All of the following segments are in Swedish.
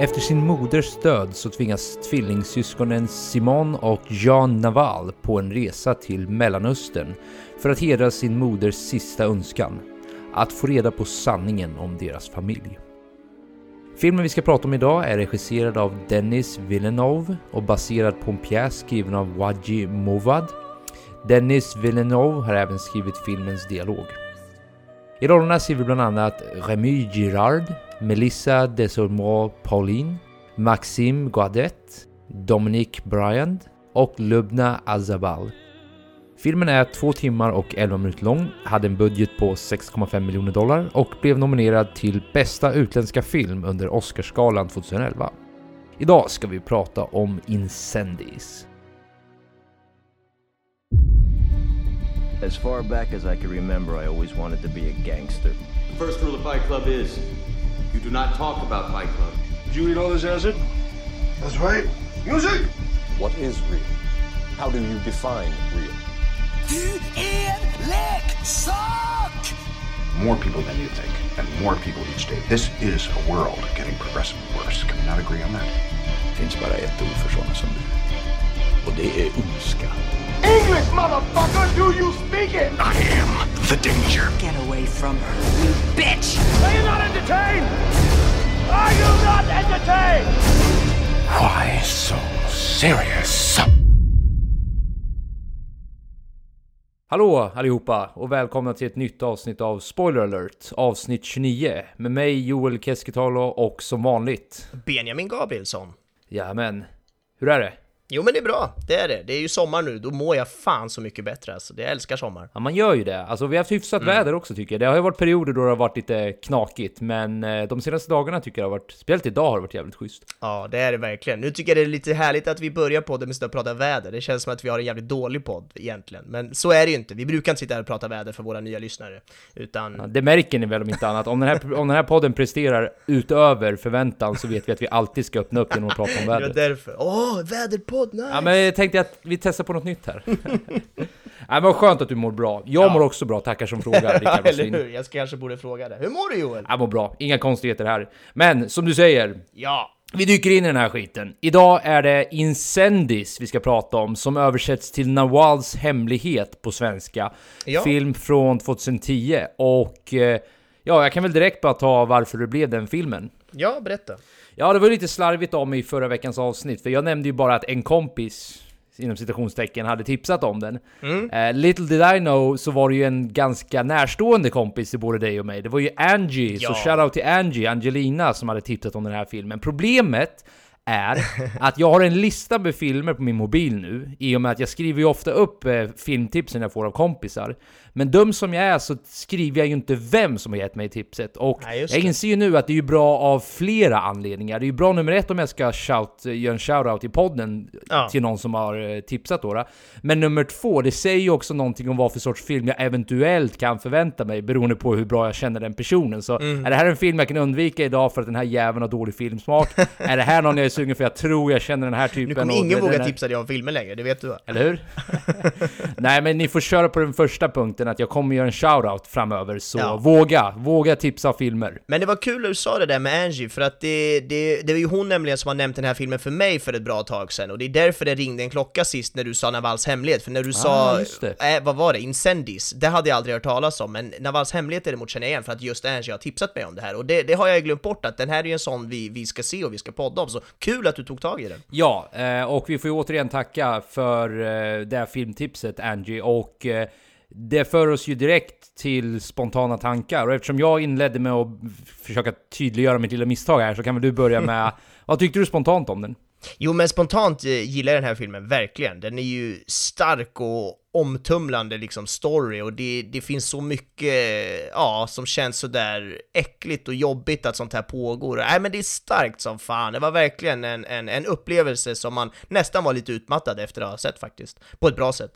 Efter sin moders död så tvingas tvillingsyskonen Simon och Jean Naval på en resa till Mellanöstern för att hedra sin moders sista önskan, att få reda på sanningen om deras familj. Filmen vi ska prata om idag är regisserad av Denis Villeneuve och baserad på en pjäs skriven av Waji Movad. Denis Villeneuve har även skrivit filmens dialog. I rollerna ser vi bland annat Remy Girard, Melissa Desormeaux Pauline, Maxime Guadet, Dominique Bryant och Lubna Azabal. Filmen är 2 timmar och 11 minuter lång, hade en budget på 6,5 miljoner dollar och blev nominerad till bästa utländska film under Oscarsgalan 2011. Idag ska vi prata om Incendies. As far back as I can remember, I always wanted to be a gangster. The first rule of Fight Club is you do not talk about Fight Club. Did you eat all this acid? That's right. Music! What is real? How do you define real? Du är leksak! More people than you think, and more people each day. This is a world getting progressively worse. Can we not agree on that? Det finns bara ett ord för sådana som du. Och det är ondska. English, motherfucker! Do you speak it? I am the danger. Get away from her, you bitch! Are you not entertained? Are you not entertained? Why so serious? Hallå allihopa och välkomna till ett nytt avsnitt av Spoiler alert, avsnitt 29 med mig Joel Keskitalo och som vanligt. Benjamin Gabrielsson. Jajamän. Hur är det? Jo men det är bra, det är det. Det är ju sommar nu, då mår jag fan så mycket bättre alltså. Jag älskar sommar. Ja, man gör ju det. Alltså, vi har haft hyfsat väder också tycker jag. Det har ju varit perioder då det har varit lite knakigt, men eh, de senaste dagarna tycker jag har varit, speciellt idag har det varit jävligt schysst. Ja, det är det verkligen. Nu tycker jag det är lite härligt att vi börjar podden med att prata väder. Det känns som att vi har en jävligt dålig podd egentligen. Men så är det ju inte. Vi brukar inte sitta här och prata väder för våra nya lyssnare. Utan... Ja, det märker ni väl om inte annat. Om den, här, om den här podden presterar utöver förväntan så vet vi att vi alltid ska öppna upp genom att prata om Det var därför. Åh, väderpodd, nice! Ja, men jag tänkte att vi testar på något nytt här. Nej, men skönt att du mår bra. Jag Ja. mår också bra, tackar som frågar. Ja, eller hur? Jag ska kanske borde fråga det. Hur mår du Joel? Jag mår bra, inga konstigheter här. Men som du säger, Ja. vi dyker in i den här skiten. Idag är det Incendies vi ska prata om, som översätts till Nawals hemlighet på svenska. Ja. Film från 2010. Och eh, ja, jag kan väl direkt bara ta varför det blev den filmen. Ja, berätta. Ja, det var lite slarvigt mig i förra veckans avsnitt, för jag nämnde ju bara att en kompis inom citationstecken hade tipsat om den. Mm. Eh, little did I know så var det ju en ganska närstående kompis till både dig och mig. Det var ju Angie, Ja. så shoutout till Angie, Angelina, som hade tipsat om den här filmen. Problemet är att jag har en lista med filmer på min mobil nu, i och med att jag skriver ju ofta upp eh, filmtipsen jag får av kompisar. Men dum som jag är så skriver jag ju inte vem som har gett mig tipset. Och Nej, jag inser ju nu att det är ju bra av flera anledningar. Det är ju bra nummer ett om jag ska shout, göra en shoutout i podden Ja. till någon som har eh, tipsat då. Men nummer två, det säger ju också någonting om vad för sorts film jag eventuellt kan förvänta mig beroende på hur bra jag känner den personen. Så Mm. är det här en film jag kan undvika idag för att den här jäveln har dålig filmsmak? är det här någon jag är sugen för jag tror jag känner den här typen? Nu kommer och ingen den våga tipsa dig om filmer längre, det vet du va? Eller hur? Nej men ni får köra på den första punkten att jag kommer göra en shoutout framöver, så Ja. våga, våga tipsa filmer. Men det var kul att du sa det där med Angie, för att det, det, det var ju hon nämligen som har nämnt den här filmen för mig för ett bra tag sedan, och det är därför det ringde en klocka sist när du sa Navals hemlighet, för när du sa, Ah, det. äh, vad var det, Incendies, det hade jag aldrig hört talas om, men Navals hemlighet däremot känner jag igen för att just Angie har tipsat mig om det här, och det, det har jag glömt bort att den här är ju en sån vi, vi ska se och vi ska podda om, så kul att du tog tag i den. Ja, eh, och vi får ju återigen tacka för eh, det här filmtipset Angie, och det för oss ju direkt till spontana tankar, och eftersom jag inledde med att försöka tydliggöra mitt lilla misstag här, så kan väl du börja med, vad tyckte du spontant om den? Jo men spontant eh, gillar jag den här filmen, verkligen. Den är ju stark och omtumlande liksom story och det, det finns så mycket, ja, som känns sådär äckligt och jobbigt att sånt här pågår. Nej men det är starkt som fan, det var verkligen en, en, en upplevelse som man nästan var lite utmattad efter att ha sett faktiskt. På ett bra sätt.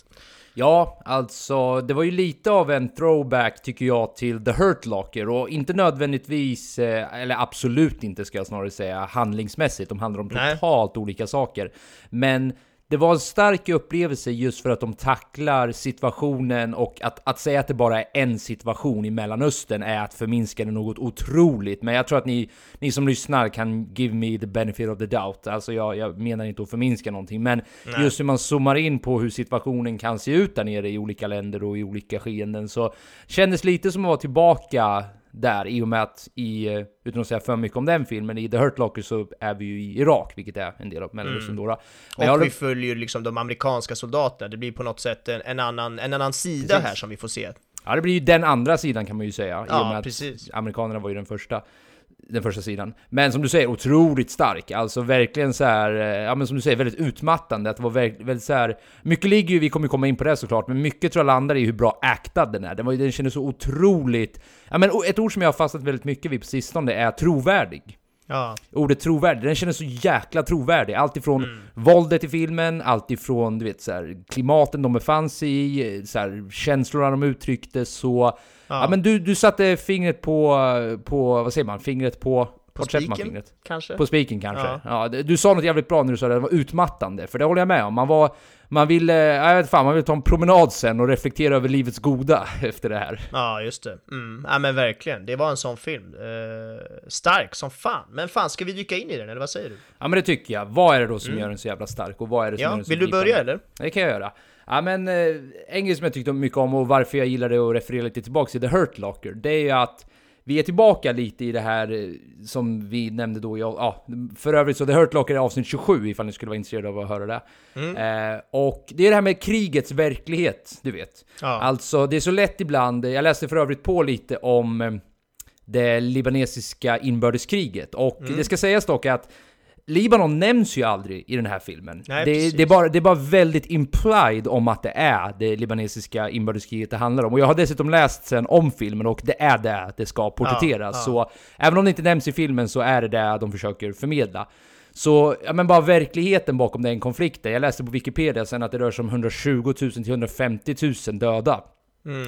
Ja, alltså det var ju lite av en throwback tycker jag till The Hurt Locker och inte nödvändigtvis, eh, eller absolut inte ska jag snarare säga, handlingsmässigt. De handlar om Nej. totalt olika saker. Men det var en stark upplevelse just för att de tacklar situationen och att, att säga att det bara är en situation i Mellanöstern är att förminska det något otroligt. Men jag tror att ni, ni som lyssnar kan give me the benefit of the doubt. Alltså jag, jag menar inte att förminska någonting, men Nej. just hur man zoomar in på hur situationen kan se ut där nere i olika länder och i olika skeenden så kändes lite som att vara tillbaka där i och med att i, eh, utan att säga för mycket om den filmen, i The Hurt Locker så är vi ju i Irak, vilket är en del av Mellanöstern då. då. Men Och håller- vi följer liksom de amerikanska soldaterna, det blir på något sätt en, en, annan, en annan sida Precis. här som vi får se. Ja, det blir ju den andra sidan kan man ju säga. I Ja, och med att precis. amerikanerna var ju den första, den första sidan. Men som du säger, otroligt stark. Alltså verkligen så här, eh, ja men som du säger, väldigt utmattande. Att det var väldigt, väldigt så här, mycket ligger ju, vi kommer ju komma in på det såklart, men mycket tror jag landar i hur bra actad den är. Den, var, den kändes så otroligt... Ja men ett ord som jag har fastnat väldigt mycket vid på sistone är trovärdig. Ja, Ordet trovärdig, den kändes så jäkla trovärdig. Allt ifrån Mm. våldet i filmen, allt ifrån du vet, så här, klimaten de befann sig i, så här, känslorna de uttryckte, så... Ja, men du, du satte fingret på, på, vad säger man, fingret på... på spiken kanske? På spiken kanske. Ja. Ja. du sa något jävligt bra när du sa det, det var utmattande, för det håller jag med om. Man var... Man ville, jag vet fan, man ville ta en promenad sen och reflektera över livets goda efter det här. Ja, just det. Mm. Ja, men verkligen. Det var en sån film. Eh, stark som fan. Men fan, ska vi dyka in i den, eller vad säger du? Ja men det tycker jag. Vad är det då som gör den så jävla stark och vad är det som gör Mm. Ja, den så vill du börja eller? Det kan jag göra. Ja men, eh, en grej som jag tyckte mycket om och varför jag gillade att referera lite tillbaka till The Hurt Locker, det är ju att vi är tillbaka lite i det här eh, som vi nämnde då, ja, ja för övrigt så The Hurt Locker är avsnitt 27 ifall ni skulle vara intresserade av att höra det. Eh, och det är det här med krigets verklighet, du vet. Ja. Alltså, det är så lätt ibland, jag läste för övrigt på lite om eh, det libanesiska inbördeskriget, och Mm. det ska sägas dock att Libanon nämns ju aldrig i den här filmen. Nej, det, det, är bara, det är bara väldigt implied om att det är det libanesiska inbördeskriget det handlar om. Och jag har dessutom läst sen om filmen och det är det det ska porträtteras. ja. Så även om det inte nämns i filmen så är det det de försöker förmedla. Så, ja men bara verkligheten bakom den konflikten. Jag läste på Wikipedia sen att det rör sig om 120 000 till 150 000 döda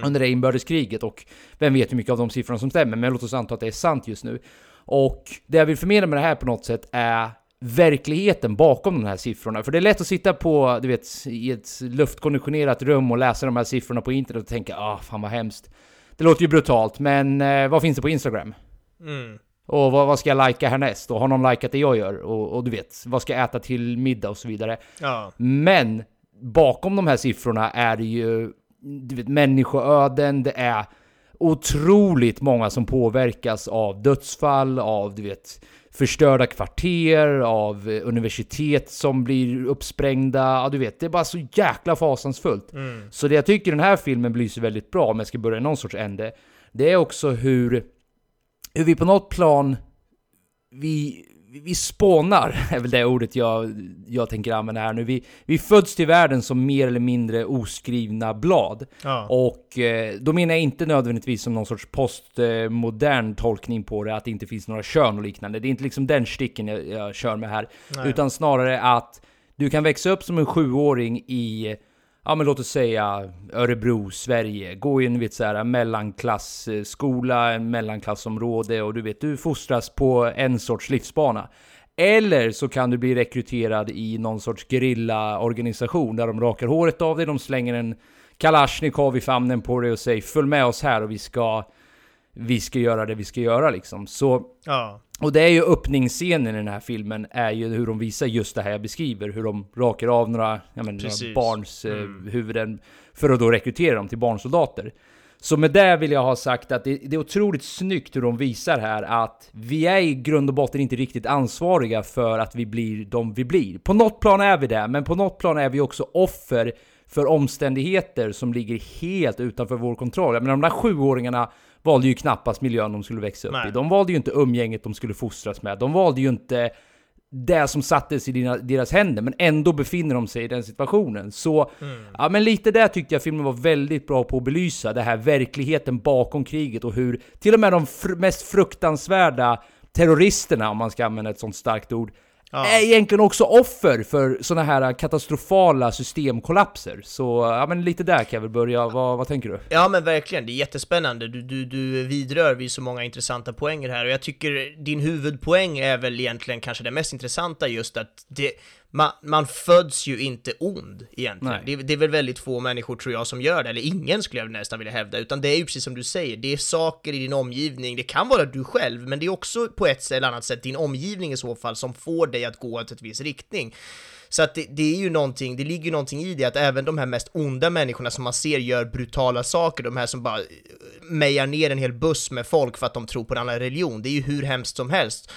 under det inbördeskriget och vem vet hur mycket av de siffrorna som stämmer, men låt oss anta att det är sant just nu. Och det jag vill förmedla med det här på något sätt är verkligheten bakom de här siffrorna. För det är lätt att sitta på, du vet, i ett luftkonditionerat rum och läsa de här siffrorna på internet och tänka ah, fan vad hemskt. Det låter ju brutalt, men eh, vad finns det på Instagram? Mm. Och vad, vad ska jag lajka härnäst? Och har någon likat det jag gör? Och, och du vet, vad ska jag äta till middag och så vidare. Ja. Men bakom de här siffrorna är det ju du vet, människoöden, det är otroligt många som påverkas av dödsfall, av du vet, förstörda kvarter, av eh, universitet som blir uppsprängda. Ja, du vet, det är bara så jäkla fasansfullt. Så det jag tycker den här filmen belyser väldigt bra, om jag ska börja i någon sorts ände, det är också hur, hur vi på något plan vi, vi spånar, är väl det ordet jag, jag tänker använda här nu. Vi, vi föds till världen som mer eller mindre oskrivna blad. Ja. Och eh, då menar jag inte nödvändigtvis som någon sorts postmodern tolkning på det, att det inte finns några kön och liknande. Det är inte liksom den sticken jag, jag kör med här. Utan snarare att du kan växa upp som en sjuåring i ja men låt oss säga Örebro, Sverige, gå i en vet, så här, mellanklassskola, en mellanklassområde och du vet, du fostras på en sorts livsbana. Eller så kan du bli rekryterad i någon sorts organisation där de rakar håret av dig, de slänger en Kalashnikov i famnen på dig och säger följ med oss här och vi ska, vi ska göra det vi ska göra liksom. Så Ja. och det är ju öppningsscenen i den här filmen, är ju hur de visar just det här jag beskriver, hur de rakar av några, men, några barns eh, huvuden för att då rekrytera dem till barnsoldater. Så med det vill jag ha sagt att det, det är otroligt snyggt hur de visar här att vi är i grund och botten inte riktigt ansvariga för att vi blir de vi blir. På något plan är vi det, men på något plan är vi också offer för omständigheter som ligger helt utanför vår kontroll. Jag menar, de där sjuåringarna valde ju knappast miljön de skulle växa upp Nej. i. De valde ju inte umgänget de skulle fostras med. De valde ju inte det som sattes i dina, deras händer, men ändå befinner de sig i den situationen. Så, ja men lite där tyckte jag filmen var väldigt bra på att belysa, det här verkligheten bakom kriget och hur till och med de fr- mest fruktansvärda terroristerna, om man ska använda ett sånt starkt ord, är egentligen också offer för såna här katastrofala systemkollapser. Så, ja men lite där kan jag väl börja. Vad, vad tänker du? Ja men verkligen, det är jättespännande. Du, du, du vidrör vid så många intressanta poänger här och jag tycker din huvudpoäng är väl egentligen kanske det mest intressanta just att det, man, man föds ju inte ond egentligen. Det, det är väl väldigt få människor tror jag som gör det, eller ingen skulle jag nästan vilja hävda, utan det är ju precis som du säger, det är saker i din omgivning, det kan vara du själv, men det är också på ett eller annat sätt din omgivning i så fall som får dig att gå åt ett viss riktning. Så att det, det är ju någonting, det ligger ju någonting i det att även de här mest onda människorna som man ser gör brutala saker, de här som bara eh, mejar ner en hel buss med folk för att de tror på en annan religion, det är ju hur hemskt som helst.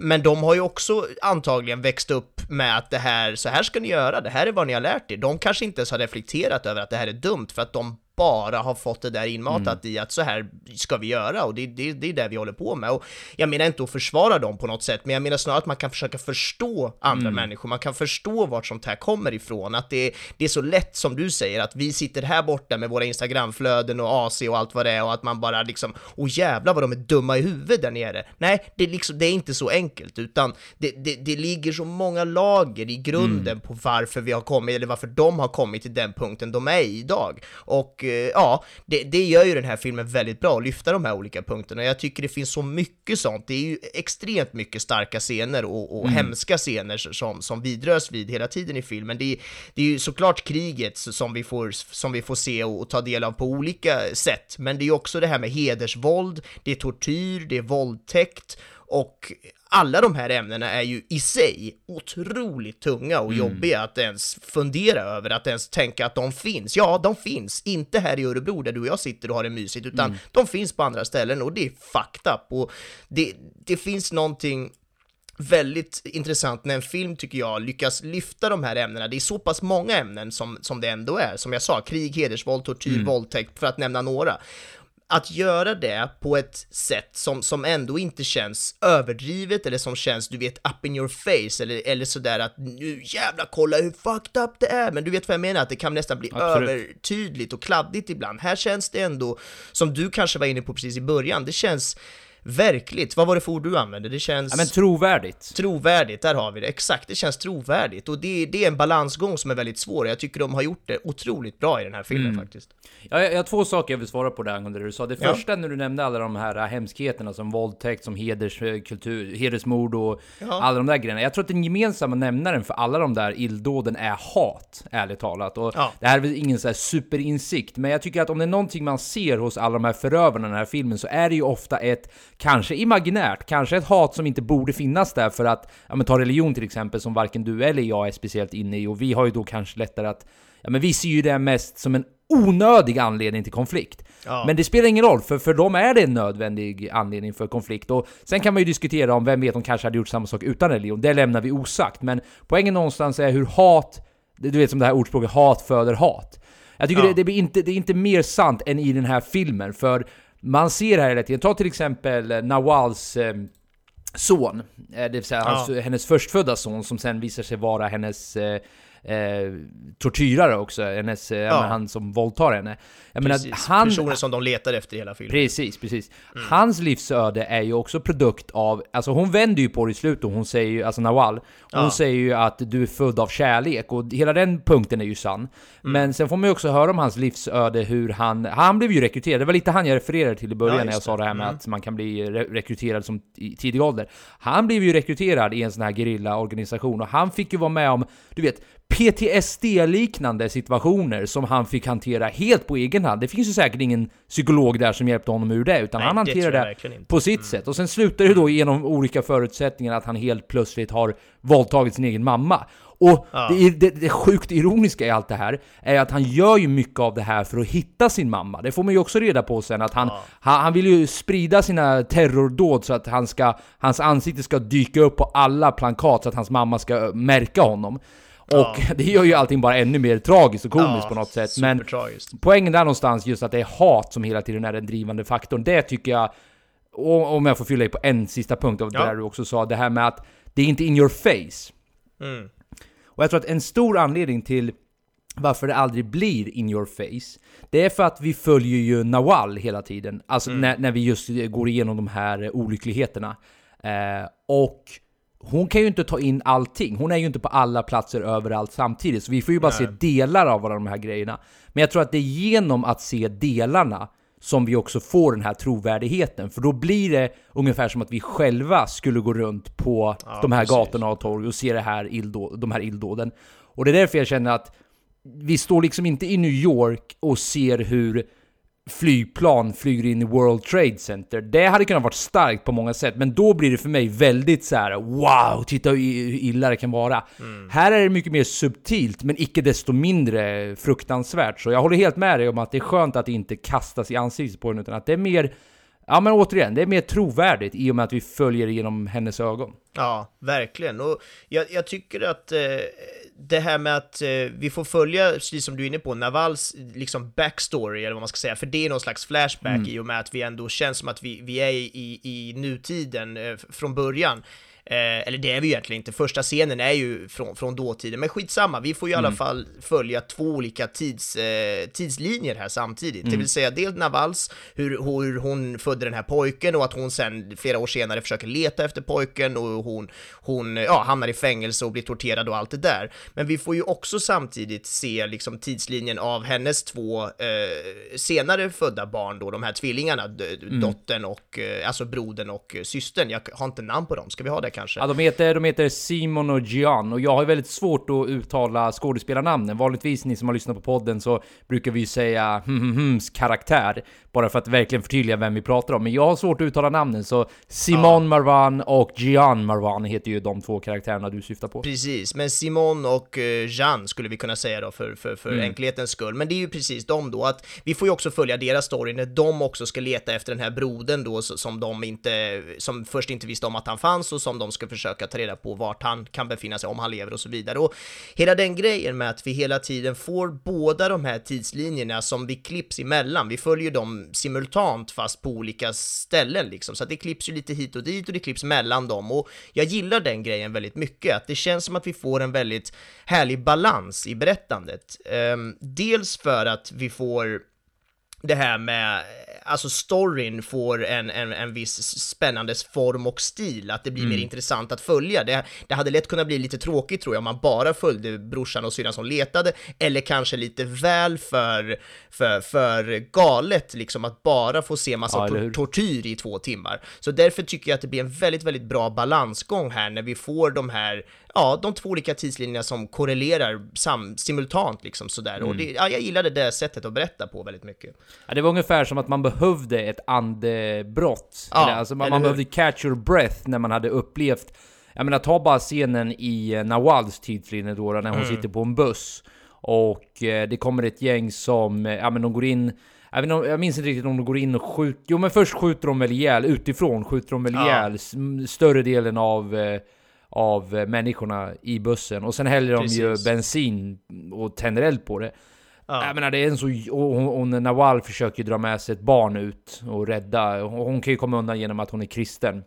Men de har ju också antagligen växt upp med att det här, så här ska ni göra, det här är vad ni har lärt er. De kanske inte ens har reflekterat över att det här är dumt för att de bara har fått det där inmatat i att så här ska vi göra och det, det, det är det vi håller på med. Och jag menar inte att försvara dem på något sätt, men jag menar snarare att man kan försöka förstå andra människor, man kan förstå vart sånt här kommer ifrån, att det, det är så lätt som du säger, att vi sitter här borta med våra Instagramflöden och AC och allt vad det är och att man bara liksom, åh jävlar vad de är dumma i huvudet där nere. Nej, det är, liksom, det är inte så enkelt, utan det, det, det ligger så många lager i grunden på varför vi har kommit, eller varför de har kommit till den punkten de är i idag. Och ja, det, det gör ju den här filmen väldigt bra, att lyfta de här olika punkterna. Jag tycker det finns så mycket sånt, det är ju extremt mycket starka scener och, och hemska scener som, som vidrörs vid hela tiden i filmen. Det är, det är ju såklart kriget som vi får, som vi får se och, och ta del av på olika sätt, men det är ju också det här med hedersvåld, det är tortyr, det är våldtäkt, och alla de här ämnena är ju i sig otroligt tunga och jobbiga att ens fundera över, att ens tänka att de finns. Ja, de finns, inte här i Örebro där du och jag sitter och har det mysigt, utan de finns på andra ställen och det är fucked up. Och det, det finns någonting väldigt intressant när en film, tycker jag, lyckas lyfta de här ämnena. Det är så pass många ämnen som, som det ändå är. Som jag sa, krig, hedersvåld, tortyr, våldtäkt, för att nämna några att göra det på ett sätt som, som ändå inte känns överdrivet eller som känns, du vet, up in your face eller, eller sådär att nu jävla kolla hur fucked up det är, men du vet vad jag menar, att det kan nästan bli Absolut. övertydligt och kladdigt ibland. Här känns det ändå, som du kanske var inne på precis i början, det känns verkligt. Vad var det för ord du använde? Det känns... Ja, men trovärdigt. Trovärdigt, där har vi det. Exakt, det känns trovärdigt. Och det, det är en balansgång som är väldigt svår. Jag tycker de har gjort det otroligt bra i den här filmen Mm. faktiskt. Ja, jag, jag har två saker jag vill svara på där angående det du sa. Det Ja. första när du nämnde alla de här hemskheterna som våldtäkt, som hederskultur, hedersmord och Ja. alla de där grejerna. Jag tror att den gemensamma nämnaren för alla de där illdåden är hat, ärligt talat. Och Ja. Det här är väl ingen så här superinsikt, men jag tycker att om det är någonting man ser hos alla de här förövarna i den här filmen så är det ju ofta ett, kanske imaginärt, kanske ett hat som inte borde finnas där för att, ja men ta religion till exempel, som varken du eller jag är speciellt inne i, och vi har ju då kanske lättare att, ja men vi ser ju det mest som en onödig anledning till konflikt. Ja. Men det spelar ingen roll, för för dem är det en nödvändig anledning för konflikt. Och sen kan man ju diskutera om vem vet, de kanske hade gjort samma sak utan religion. Det lämnar vi osagt. Men poängen någonstans är hur hat, du vet som det här ordspråket, hat föder hat. Jag tycker Ja. det, det, blir inte, det är inte mer sant än i den här filmen, för man ser här hela tiden, ta till exempel eh, Nawals eh, son, eh, det vill säga hans, hennes förstfödda son som sen visar sig vara hennes eh, eh, tortyrare också, hennes, ja. men han som våldtar henne. Jag menar, han, Personen som de letar efter i hela filmen. Precis, precis. Hans livsöde är ju också produkt av, alltså hon vänder ju på det i slutet, hon säger ju, alltså Nawal, hon Ja. säger ju att du är född av kärlek, och hela den punkten är ju sann. Men sen får man ju också höra om hans livsöde, hur han, han blev ju rekryterad, det var lite han jag refererade till i början Ja, när jag sa det. det här med Mm. att man kan bli re- rekryterad som i tidig ålder. Han blev ju rekryterad i en sån här gerillaorganisation, och han fick ju vara med om, du vet, PTSD-liknande situationer som han fick hantera helt på egen hand. Det finns ju säkert ingen psykolog där som hjälpte honom ur det, utan Nej, han det hanterar det, inte. på sitt sätt. Och sen slutar det då genom olika förutsättningar att han helt plötsligt har våldtagit sin egen mamma. Och Ja. det, det, det sjukt ironiska i allt det här är att han gör ju mycket av det här för att hitta sin mamma. Det får man ju också reda på sen att han, han, han vill ju sprida sina terrordåd så att han ska, hans ansikte ska dyka upp på alla plankat så att hans mamma ska märka honom. Och det gör ju allting bara ännu mer tragiskt och komiskt Ja, på något sätt. Men poängen där någonstans, just att det är hat som hela tiden är den drivande faktorn, det tycker jag, om jag får fylla i på en sista punkt av Ja. det där du också sa, det här med att det är inte in your face. Mm. Och jag tror att en stor anledning till varför det aldrig blir in your face, det är för att vi följer ju Nawal hela tiden. Alltså när, när vi just går igenom de här olyckligheterna. Eh, och hon kan ju inte ta in allting. Hon är ju inte på alla platser överallt samtidigt. Så vi får ju bara se delar av alla de här grejerna. Men jag tror att det är genom att se delarna som vi också får den här trovärdigheten. För då blir det ungefär som att vi själva skulle gå runt på Ja, de här precis. gatorna och torg och se det här illdå- de här illdåden. Och det är därför jag känner att vi står liksom inte i New York och ser hur flygplan flyger in i World Trade Center. Det hade kunnat varit starkt på många sätt, men då blir det för mig väldigt så här: wow, titta hur illa det kan vara. Här är det mycket mer subtilt, men icke desto mindre fruktansvärt. Så jag håller helt med dig om att det är skönt att det inte kastas i ansiktet på den, utan att det är mer Ja men återigen, det är mer trovärdigt i och med att vi följer genom hennes ögon. Ja, verkligen. Och jag, jag tycker att eh, det här med att eh, vi får följa, precis som du är inne på, Navals liksom backstory, eller vad man ska säga, för det är någon slags flashback i och med att vi ändå känns som att vi, vi är i, i nutiden eh, från början. Eh, eller det är vi ju egentligen inte, första scenen är ju från, från dåtiden, men skitsamma, vi får ju i alla fall följa två olika tids, eh, tidslinjer här samtidigt. Det vill säga dels Navals, hur, hur hon födde den här pojken och att hon sen flera år senare försöker leta efter pojken och hon, hon ja, hamnar i fängelse och blir torterad och allt det där. Men vi får ju också samtidigt se liksom tidslinjen av hennes två eh, senare födda barn då, de här tvillingarna, d- dottern och, eh, alltså brodern och eh, systern. Jag har inte namn på dem, ska vi ha det kanske? Ja, de heter, de heter Simon och Gian och jag har ju väldigt svårt att uttala skådespelarnamnen. Vanligtvis ni som har lyssnat på podden så brukar vi ju säga hm, hm, hms karaktär bara för att verkligen förtydliga vem vi pratar om. Men jag har svårt att uttala namnen så Simon Marwan och Gian Marwan heter ju de två karaktärerna du syftar på. Precis, men Simon och eh, Jean skulle vi kunna säga då för, för, för Mm. enkelhetens skull. Men det är ju precis de då, att vi får ju också följa deras story när de också ska leta efter den här brodern då som de inte, som först inte visste om att han fanns och som de ska försöka ta reda på vart han kan befinna sig, om han lever och så vidare. Och hela den grejen med att vi hela tiden får båda de här tidslinjerna som vi klipps emellan, vi följer dem simultant fast på olika ställen liksom, så att det klipps ju lite hit och dit och det klipps mellan dem och jag gillar den grejen väldigt mycket, att det känns som att vi får en väldigt härlig balans i berättandet. Um, dels för att vi får det här med, alltså storyn får en, en, en viss spännande form och stil, att det blir mer intressant att följa. Det, det hade lätt kunnat bli lite tråkigt tror jag om man bara följde brorsan och syrran som letade, eller kanske lite väl för, för, för galet liksom att bara få se massa Ja, tor- tortyr i två timmar. Så därför tycker jag att det blir en väldigt, väldigt bra balansgång här när vi får de här, ja, de två olika tidslinjerna som korrelerar sam, simultant liksom sådär. Mm. Och det, ja, jag gillade det sättet att berätta på väldigt mycket. Ja, det var ungefär som att man behövde ett andebrott. Ja, eller, alltså, man, man behövde catch your breath när man hade upplevt... Jag menar, ta bara scenen i eh, Nawals tidslinje då, när hon Mm. sitter på en buss. Och eh, det kommer ett gäng som, eh, ja men de går in... Jag, vet, jag minns inte riktigt om de går in och skjuter... Jo men först skjuter de väl ihjäl, utifrån skjuter de väl Ja. ihjäl m- större delen av... Eh, av eh, människorna i bussen och sen häller de ju Precis. bensin och tänder eld på det. Ja. Jag menar det är en så... Och, hon, hon, Nawal försöker ju dra med sig ett barn ut och rädda. Och hon kan ju komma undan genom att hon är kristen.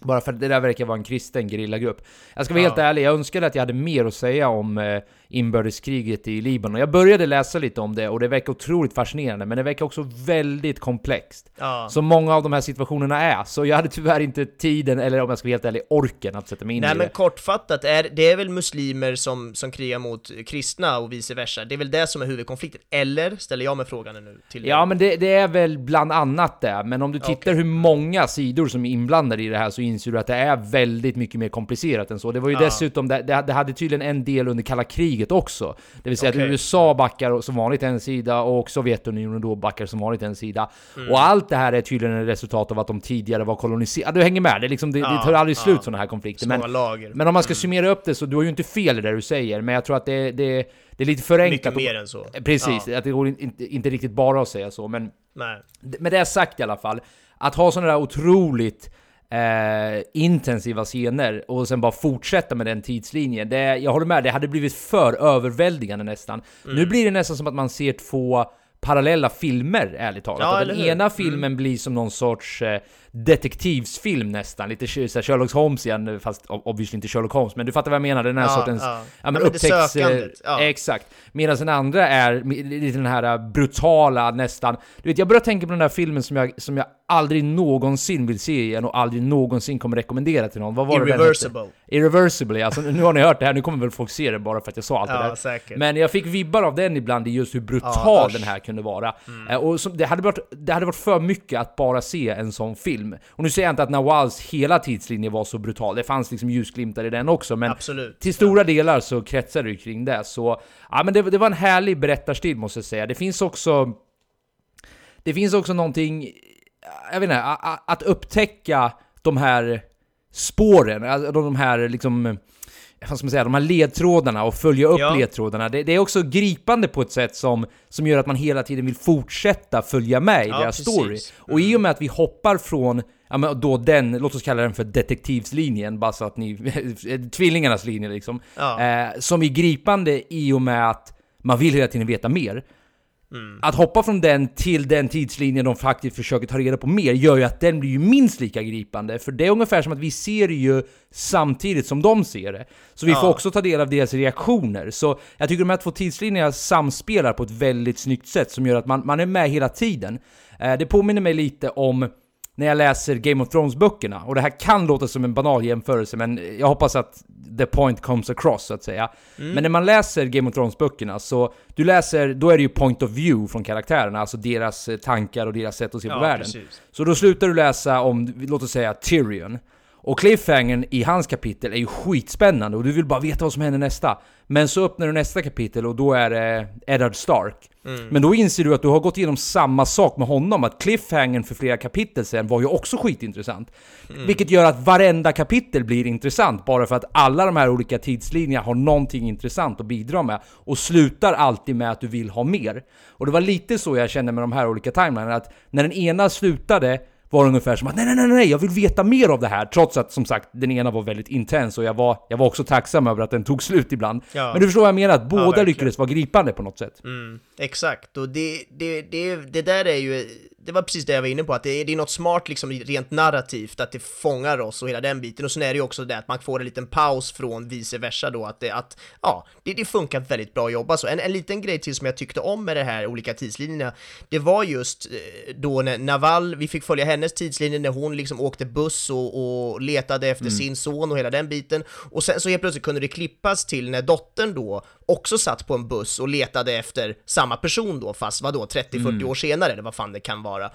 Bara för att det där verkar vara en kristen gerillagrupp. Jag ska vara Ja. helt ärlig, jag önskade att jag hade mer att säga om eh, inbördeskriget i Libanon. Jag började läsa lite om det och det verkar otroligt fascinerande, men det verkar också väldigt komplext. Ja. Som många av de här situationerna är. Så jag hade tyvärr inte tiden, eller om jag ska vara helt ärlig, orken att sätta mig in Nej i men det. kortfattat, är, det är väl muslimer som, som krigar mot kristna och vice versa? Det är väl det som är huvudkonflikten? Eller? Ställer jag mig frågan nu till? Ja, men det, det är väl bland annat det. Men om du tittar Okej. hur många sidor som är inblandade i det här så inser du att det är väldigt mycket mer komplicerat än så. Det var ju Ja. dessutom, det, det det hade tydligen en del under kalla kriget också. Det vill säga Okej. att USA backar som vanligt en sida och Sovjetunionen då backar som vanligt en sida. Mm. Och allt det här är tydligen ett resultat av att de tidigare var koloniserade. Du hänger med? Det, liksom, det, det Ja, tar aldrig slut ja. sådana här konflikter. Men, men om man ska summera upp det så, du har ju inte fel i det du säger, men jag tror att det, det, det är lite förenklat. Mycket mer än så. Precis, Ja. att det går inte, inte riktigt bara att säga så, men Nej. med det sagt i alla fall, att ha sådana där otroligt eh, intensiva scener och sen bara fortsätta med den tidslinjen. Det, jag håller med, det hade blivit för överväldigande nästan. Mm. Nu blir det nästan som att man ser två parallella filmer, ärligt talat. Ja, den hur? Mm. ena filmen blir som någon sorts eh, detektivsfilm nästan, lite så här Sherlock Holmes igen, fast obviously inte Sherlock Holmes, men du fattar vad jag menar, den här Ja, sortens... ja. Ja, men det upptäcks... ja. Exakt. Medan den andra är lite den här brutala nästan... Du vet, jag börjar tänka på den där filmen som jag, som jag aldrig någonsin vill se igen och aldrig någonsin kommer rekommendera till någon. Vad var det den hette? Irreversible. Alltså nu har ni hört det här, nu kommer väl folk se det bara för att jag sa allt det Ja, där. säkert. Men jag fick vibbar av den ibland i just hur brutal Ja, den här kunde vara. Eh, Och som, det, hade varit, det hade varit för mycket att bara se en sån film. Och nu säger jag inte att Nawals hela tidslinje var så brutal, det fanns liksom ljusglimtar i den också, men Absolut. till stora delar så kretsar det kring det. Så ja, men det, det var en härlig berättarstil måste jag säga. Det finns också... Det finns också någonting, jag vet inte, att upptäcka de här spåren, alltså de här liksom vad ska man säga, de här ledtrådarna och följa upp Ja. ledtrådarna. Det, det är också gripande på ett sätt som, som gör att man hela tiden vill fortsätta följa med i Ja, deras precis. story. Och i och med att vi hoppar från, ja men då den, låt oss kalla den för detektivslinjen, bara så att ni, tvillingarnas linje liksom. Ja. Eh, som är gripande i och med att man vill hela tiden veta mer. Mm. Att hoppa från den till den tidslinjen de faktiskt försöker ta reda på mer gör ju att den blir ju minst lika gripande. För det är ungefär som att vi ser det ju samtidigt som de ser det. Så vi Ja. får också ta del av deras reaktioner. Så jag tycker de här två tidslinjerna samspelar på ett väldigt snyggt sätt som gör att man, man är med hela tiden. Eh, det påminner mig lite om när jag läser Game of Thrones-böckerna, och det här kan låta som en banal jämförelse, men jag hoppas att the point comes across, så att säga. Mm. Men när man läser Game of Thrones-böckerna, så du läser, då är det ju point of view från karaktärerna, alltså deras eh, tankar och deras sätt att se på Ja, världen. precis. Så då slutar du läsa om, låt oss säga, Tyrion. Och cliffhangern i hans kapitel är ju skitspännande och du vill bara veta vad som händer nästa. Men så öppnar du nästa kapitel och då är det Eddard Stark. Men då inser du att du har gått igenom samma sak med honom, att cliffhangern för flera kapitel sen var ju också skitintressant. Vilket gör att varenda kapitel blir intressant, bara för att alla de här olika tidslinjerna har någonting intressant att bidra med, och slutar alltid med att du vill ha mer. Och det var lite så jag kände med de här olika timelinerna, att när den ena slutade var det ungefär som att nej, nej, nej, nej, jag vill veta mer av det här. Trots att som sagt, den ena var väldigt intens och jag var, jag var också tacksam över att den tog slut ibland. Ja. Men du förstår vad jag menar, att båda verkligen. lyckades vara gripande på något sätt. Mm, exakt, och det, det, det, det där är ju, det var precis det jag var inne på, att det, det är något smart liksom rent narrativt, att det fångar oss och hela den biten, och sen är det ju också det att man får en liten paus från vice versa då, att det, att, ja, det, det funkar väldigt bra att jobba så. En, en liten grej till som jag tyckte om med det här olika tidslinjerna, det var just eh, då när Naval, vi fick följa hennes tidslinje när hon liksom åkte buss och, och letade efter sin son och hela den biten, och sen så helt plötsligt kunde det klippas till när dottern då också satt på en buss och letade efter samma person då, fast vadå, 30-40 år senare, eller vad fan det kan vara.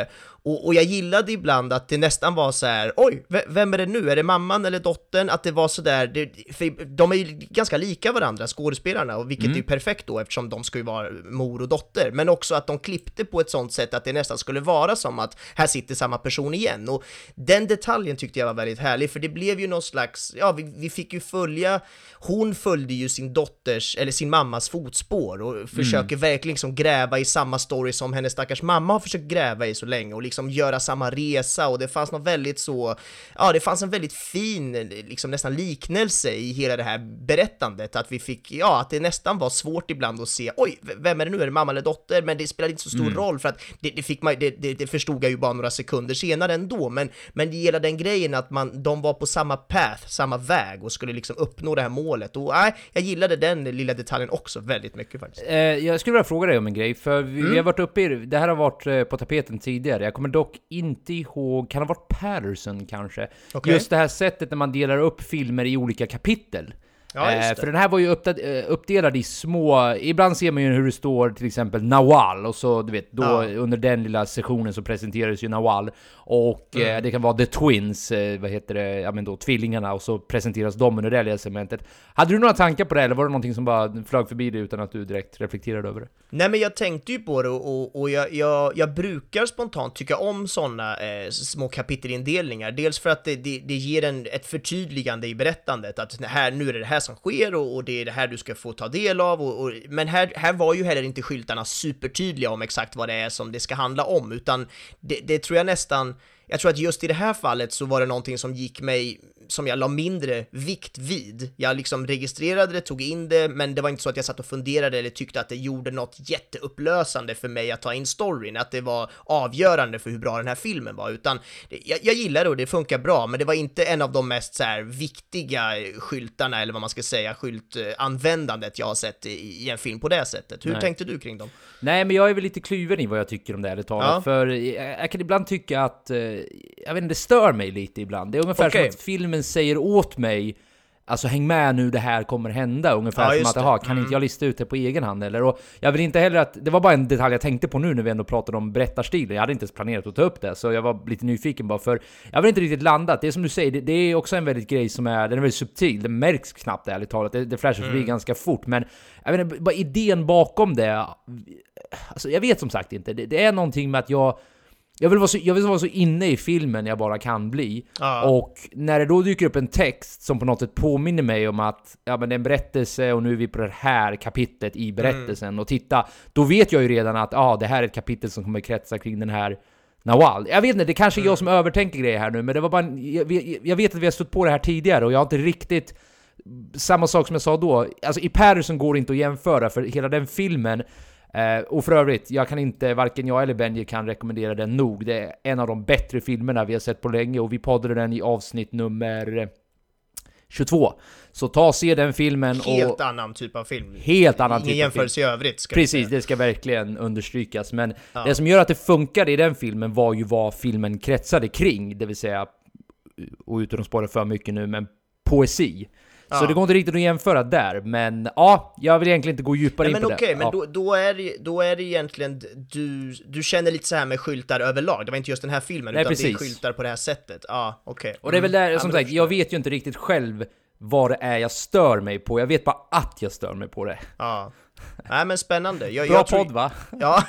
Eh, och, och jag gillade ibland att det nästan var så här: oj, ve- vem är det nu? Är det mamman eller dottern? Att det var så där, det, för de är ju ganska lika varandra, skådespelarna, och vilket är ju perfekt då eftersom de ska ju vara mor och dotter, men också att de klippte på ett sånt sätt att det nästan skulle vara som att här sitter samma person igen. Och den detaljen tyckte jag var väldigt härlig, för det blev ju någon slags, ja, vi, vi fick ju följa, hon följde ju sin dotters, eller sin mammas fotspår och försöker verkligen liksom gräva i samma story som hennes stackars mamma har försökt gräva i så länge och liksom göra samma resa och det fanns något väldigt så, ja det fanns en väldigt fin, liksom nästan liknelse i hela det här berättandet, att vi fick, ja att det nästan var svårt ibland att se, oj, vem är det nu, är det mamma eller dotter? Men det spelade inte så stor roll för att det, det fick man, det, det, det förstod jag ju bara några sekunder senare ändå, men, men det gäller den grejen att man, de var på samma path, samma väg och skulle liksom uppnå det här målet och nej, jag gillade den lilla detaljen också väldigt mycket faktiskt. Eh, jag skulle vilja fråga dig om en grej, för vi, Mm. vi har varit uppe i, det här har varit eh, på tapeten tidigare, jag kommer dock inte ihåg, kan det ha varit Patterson kanske? Okej. Just det här sättet när man delar upp filmer i olika kapitel. Ja, Eh, för den här var ju eh, uppdelad i små, ibland ser man ju hur det står till exempel Nawal, och så du vet, då Ja. under den lilla sessionen så presenterades ju Nawal, och Mm. eh, det kan vara The Twins, eh, vad heter det, ja men då tvillingarna, och så presenteras de under det lilla segmentet. Hade du några tankar på det, eller var det någonting som bara flög förbi dig utan att du direkt reflekterade över det? Nej men jag tänkte ju på det och, och, jag, jag, jag brukar spontant tycka om sådana små kapitelindelningar. Dels för att det, det, det ger en, ett förtydligande i berättandet, att här, nu är det här som sker och, och det är det här du ska få ta del av. Och, och, men här, här var ju heller inte skyltarna supertydliga om exakt vad det är som det ska handla om, utan det, det tror jag nästan jag tror att just i det här fallet så var det någonting som gick mig, som jag la mindre vikt vid. Jag liksom registrerade det, tog in det, men det var inte så att jag satt och funderade eller tyckte att det gjorde något jätteupplösande för mig att ta in storyn, att det var avgörande för hur bra den här filmen var, utan jag, jag gillar det och det funkar bra, men det var inte en av de mest så här, viktiga skyltarna, eller vad man ska säga, skyltanvändandet jag har sett i, i en film på det sättet. Hur Nej. tänkte du kring dem? Nej, men jag är väl lite kluven i vad jag tycker om det ärligt talat. Ja. För jag, jag kan ibland tycka att, eh, jag vet inte, det stör mig lite ibland. Det är ungefär Okej. som att filmen säger åt mig Alltså häng med nu, det här kommer hända. Ungefär Ja, som att, jaha, kan Mm. inte jag lista ut det på egen hand eller? Och jag vill inte heller att, det var bara en detalj jag tänkte på nu när vi ändå pratade om berättarstilen. Jag hade inte ens planerat att ta upp det, så jag var lite nyfiken bara för jag har inte riktigt landat. Det är som du säger, det, det är också en väldigt grej som är, den är väldigt subtil. Det märks knappt ärligt talat. Det, det flashar förbi Mm. ganska fort, men jag vet inte, bara idén bakom det. Alltså jag vet som sagt inte. Det, det är någonting med att jag jag vill, vara så, jag vill vara så inne i filmen jag bara kan bli. Ja. Och när det då dyker upp en text som på något sätt påminner mig om att ja, men det är en berättelse och nu är vi på det här kapitlet i berättelsen. Och titta, då vet jag ju redan att ah, det här är ett kapitel som kommer kretsa kring den här Nawal. Jag vet inte, det kanske är jag som övertänker grejer här nu, men det var bara en, jag, jag- jag vet att vi har stött på det här tidigare och jag har inte riktigt samma sak som jag sa då, alltså i Patterson går det inte att jämföra för hela den filmen eh, och för övrigt, jag kan inte, varken jag eller Benji kan rekommendera den nog. Det är en av de bättre filmerna vi har sett på länge och vi poddade den i avsnitt nummer eh, 22. Så ta och se den filmen Helt och... annan typ av film. Helt annan typ av jämförelse i övrigt. Ska Precis, det ska verkligen understrykas. Men Ja. det som gör att det funkade i den filmen var ju vad filmen kretsade kring, det vill säga, och utan att spara för mycket nu, men poesi. Så Ja. det går inte riktigt att jämföra där, men ja, jag vill egentligen inte gå djupare Nej, in men på okej, det. men ja. då, då, är det, då är det egentligen, du, du känner lite så här med skyltar överlag, det var inte just den här filmen, Nej, utan det är precis. skyltar på det här sättet. Ja, okej. Och det är väl Mm. där, Ja, som men sagt, jag vet ju inte riktigt själv vad det är jag stör mig på. Jag vet bara att jag stör mig på det. Ja. Nej men spännande. Jag, Bra jag tror- podd va? Ja,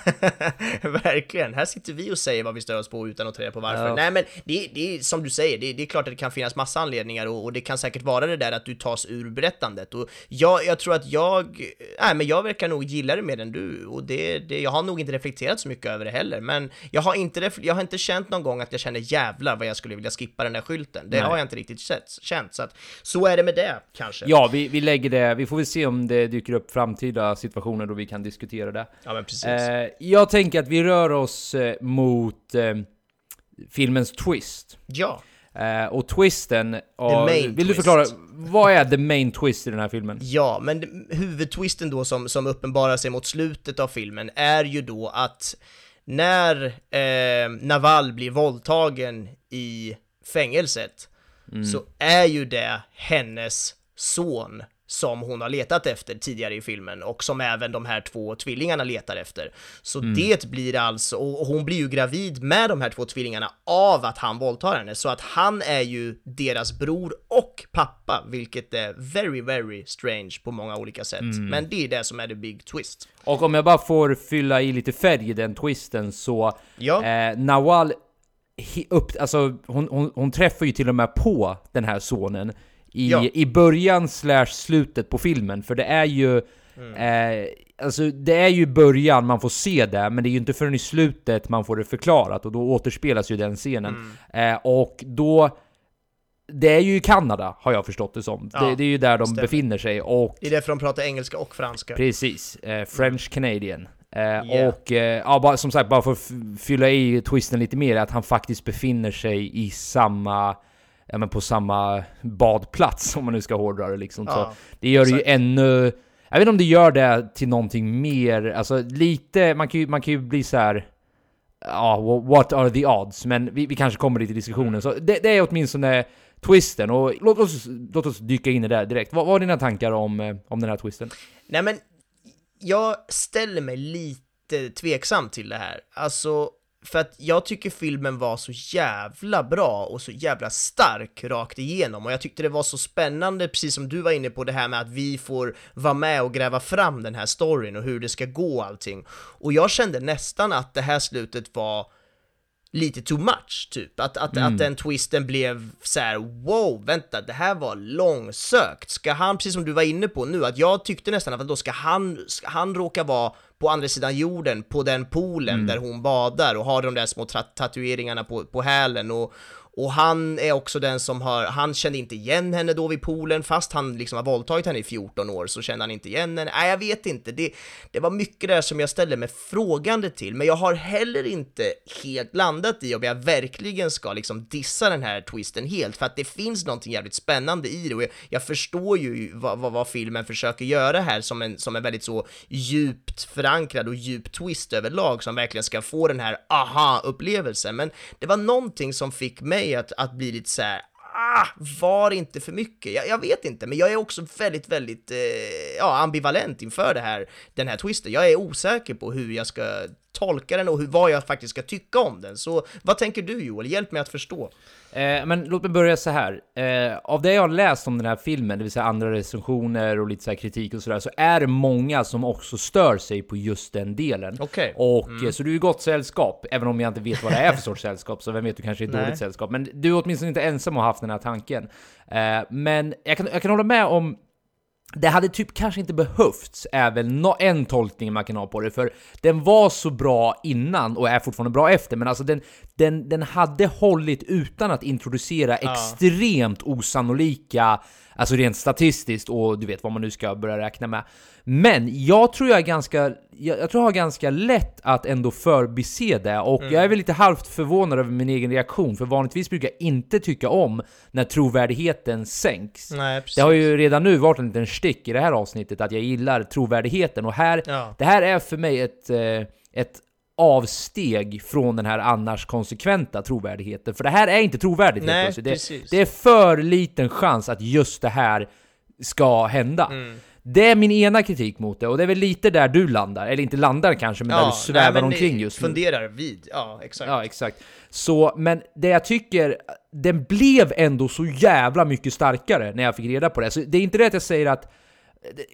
verkligen. Här sitter vi och säger vad vi stör oss på utan att ta reda på varför. Ja. Nej men det, det är som du säger, det, det är klart att det kan finnas massa anledningar och, och det kan säkert vara det där att du tas ur berättandet. Och jag, jag tror att jag, nej men jag verkar nog gilla det mer än du och det, det, jag har nog inte reflekterat så mycket över det heller. Men jag har inte, jag har inte känt någon gång att jag känner jävlar vad jag skulle vilja skippa den där skylten. Det Nej. har jag inte riktigt känt. Så att så är det med det kanske. Ja, vi, vi lägger det, vi får väl se om det dyker upp framtida situationer då vi kan diskutera det. Ja men precis. Eh, jag tänker att vi rör oss eh, mot eh, filmens twist. ja. Eh, och twisten... main vill du twist. förklara, vad är the main twist i den här filmen? Ja, men huvudtwisten då som, som uppenbarar sig mot slutet av filmen är ju då att när eh, Naval blir våldtagen i fängelset så är ju det hennes son som hon har letat efter tidigare i filmen och som även de här två tvillingarna letar efter. Så det blir alltså, och hon blir ju gravid med de här två tvillingarna av att han våldtar henne, så att han är ju deras bror och pappa, vilket är very, very strange på många olika sätt. Men det är det som är the big twist. Och om jag bara får fylla i lite färg i den twisten så... Ja. Eh, Nawal, hi- upp, alltså, hon, hon, hon träffar ju till och med på den här sonen i, Ja. i början slash slutet på filmen, för det är ju... Eh, alltså det är ju början man får se det, men det är ju inte förrän i slutet man får det förklarat och då återspelas ju den scenen. Eh, och då... Det är ju i Kanada, har jag förstått det som. Ja, det, det är ju där de stämmer. befinner sig och... Det är därför de pratar engelska och franska. Precis, eh, French Canadian. Eh, Yeah. Och eh, ja, bara, som sagt, bara för att fylla i twisten lite mer, att han faktiskt befinner sig i samma, ja men på samma badplats om man nu ska hårdra det liksom. Ja, Så det gör det ju exakt. ännu, jag vet inte om det gör det till någonting mer, alltså lite, man kan ju, man kan ju bli så här. Ja, wha- what are the odds? Men vi, vi kanske kommer dit i diskussionen. Så det, det är åtminstone twisten, och låt oss, låt oss dyka in i det där direkt. Vad, vad är dina tankar om, eh, om den här twisten? Nej men, jag ställer mig lite tveksam till det här. Alltså, för att jag tycker filmen var så jävla bra och så jävla stark rakt igenom och jag tyckte det var så spännande, precis som du var inne på det här med att vi får vara med och gräva fram den här storyn och hur det ska gå allting. Och jag kände nästan att det här slutet var lite too much, typ. Att, att, att den twisten blev så här: wow, vänta, det här var långsökt. Ska han, precis som du var inne på nu, att jag tyckte nästan att då ska han, ska han råka vara på andra sidan jorden, på den poolen där hon badar och har de där små tatueringarna på, på hälen och, och han är också den som har, han kände inte igen henne då vid poolen, fast han liksom har våldtagit henne i 14 år så kände han inte igen henne. Nej, jag vet inte. Det, det var mycket där som jag ställde mig frågande till, men jag har heller inte helt landat i om jag verkligen ska liksom dissa den här twisten helt, för att det finns någonting jävligt spännande i det och jag, jag förstår ju vad, vad, vad filmen försöker göra här som en, som en väldigt så djupt förankrad och djup twist överlag som verkligen ska få den här aha-upplevelsen, men det var någonting som fick mig att, att bli lite så här. Ah, var inte för mycket. Jag, jag vet inte, men jag är också väldigt, väldigt eh, ja, ambivalent inför det här, den här twisten. Jag är osäker på hur jag ska tolka den och hur, vad jag faktiskt ska tycka om den. Så vad tänker du Joel? Hjälp mig att förstå. Eh, men låt mig börja så här. Eh, av det jag har läst om den här filmen, det vill säga andra recensioner och lite så kritik och sådär, så är det många som också stör sig på just den delen. Okej. Och eh, så du är i gott sällskap, även om jag inte vet vad det är för sorts sällskap, så vem vet, du kanske är Nej. dåligt sällskap. Men du är åtminstone inte ensam och har haft den här tanken. Eh, men jag kan, jag kan hålla med om det hade typ kanske inte behövts, är väl en tolkning man kan ha på det, för den var så bra innan och är fortfarande bra efter, men alltså den, den, den hade hållit utan att introducera extremt osannolika, alltså rent statistiskt och du vet vad man nu ska börja räkna med. Men jag tror jag är ganska, jag, jag tror jag har ganska lätt att ändå förbise det och jag är väl lite halvt förvånad över min egen reaktion, för vanligtvis brukar jag inte tycka om när trovärdigheten sänks. Nej. Det har ju redan nu varit en liten stick i det här avsnittet att jag gillar trovärdigheten och här, Ja. det här är för mig ett, eh, ett avsteg från den här annars konsekventa trovärdigheten. För det här är inte trovärdigt Nej, det, det är för liten chans att just det här ska hända. Mm. Det är min ena kritik mot det, och det är väl lite där du landar, eller inte landar kanske, men där du svävar nej, omkring just nu. Funderar vid, ja exakt. Ja, exakt. Så, men det jag tycker, den blev ändå så jävla mycket starkare när jag fick reda på det. Så det är inte det att jag säger att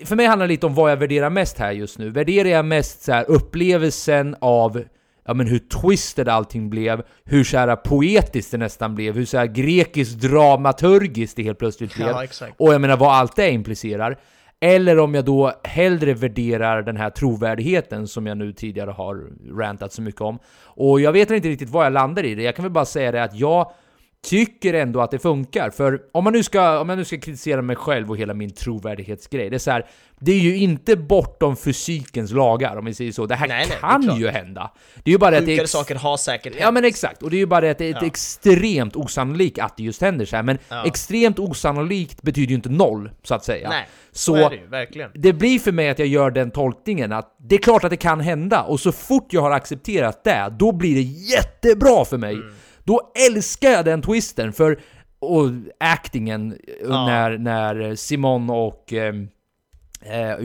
för mig handlar det lite om vad jag värderar mest här just nu. Värderar jag mest så här, upplevelsen av ja, men hur twisted allting blev, hur så här poetiskt det nästan blev, hur så här grekiskt dramaturgiskt det helt plötsligt blev. Ja. Och jag menar vad allt det implicerar. Eller om jag då hellre värderar den här trovärdigheten som jag nu tidigare har rantat så mycket om. Och jag vet inte riktigt vad jag landar i det. Jag kan väl bara säga det att jag tycker ändå att det funkar. För om man nu ska, om jag nu ska kritisera mig själv och hela min trovärdighetsgrej. Det är så här, det är ju inte bortom fysikens lagar om vi säger så. Det här Nej, nej, det kan ju hända. Det är ju bara att det Sjukare ex- saker har säkert Ja men exakt, och det är ju bara det att det är Ja. extremt osannolikt att det just händer så här. Men Ja. extremt osannolikt betyder ju inte noll, så att säga. Nej, så så det ju, det blir för mig att jag gör den tolkningen att det är klart att det kan hända, och så fort jag har accepterat det, då blir det jättebra för mig. Mm. Då älskar jag den twisten, för och actingen Ja. när, när Simon och... ehm, Eh,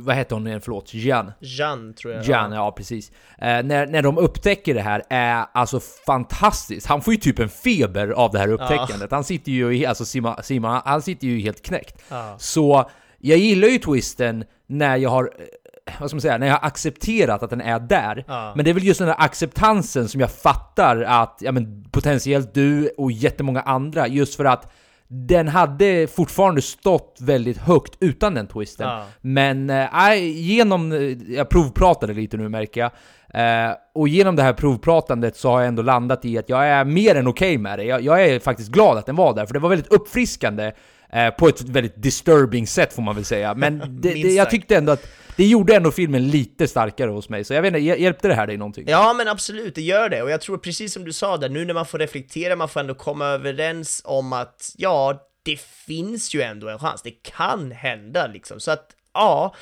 vad heter hon igen? Förlåt, Jean. Jean tror jag. Jan, ja precis. Eh, när, när de upptäcker det här är alltså fantastiskt. Han får ju typ en feber av det här upptäckandet. Han sitter ju, alltså Simon, Simon han- sitter ju helt knäckt. Ja. Så jag gillar ju twisten när jag har, eh, vad ska man säga, när jag har accepterat att den är där. Ja. Men det är väl just den här acceptansen som jag fattar att, ja men potentiellt du och jättemånga andra, just för att den hade fortfarande stått väldigt högt utan den twisten. Ja. Men äh, genom, eh, jag provpratade lite nu märker jag, Eh, och genom det här provpratandet så har jag ändå landat i att jag är mer än okej med det. Jag, jag är faktiskt glad att den var där, för det var väldigt uppfriskande eh, på ett väldigt disturbing sätt får man väl säga. Men det, det, jag tyckte ändå att det gjorde ändå filmen lite starkare hos mig. Så jag vet inte, hjä- hjälpte det här dig någonting? Ja men absolut, det gör det. Och jag tror precis som du sa där, nu när man får reflektera, man får ändå komma överens om att ja, det finns ju ändå en chans. Det kan hända liksom. Så att ja,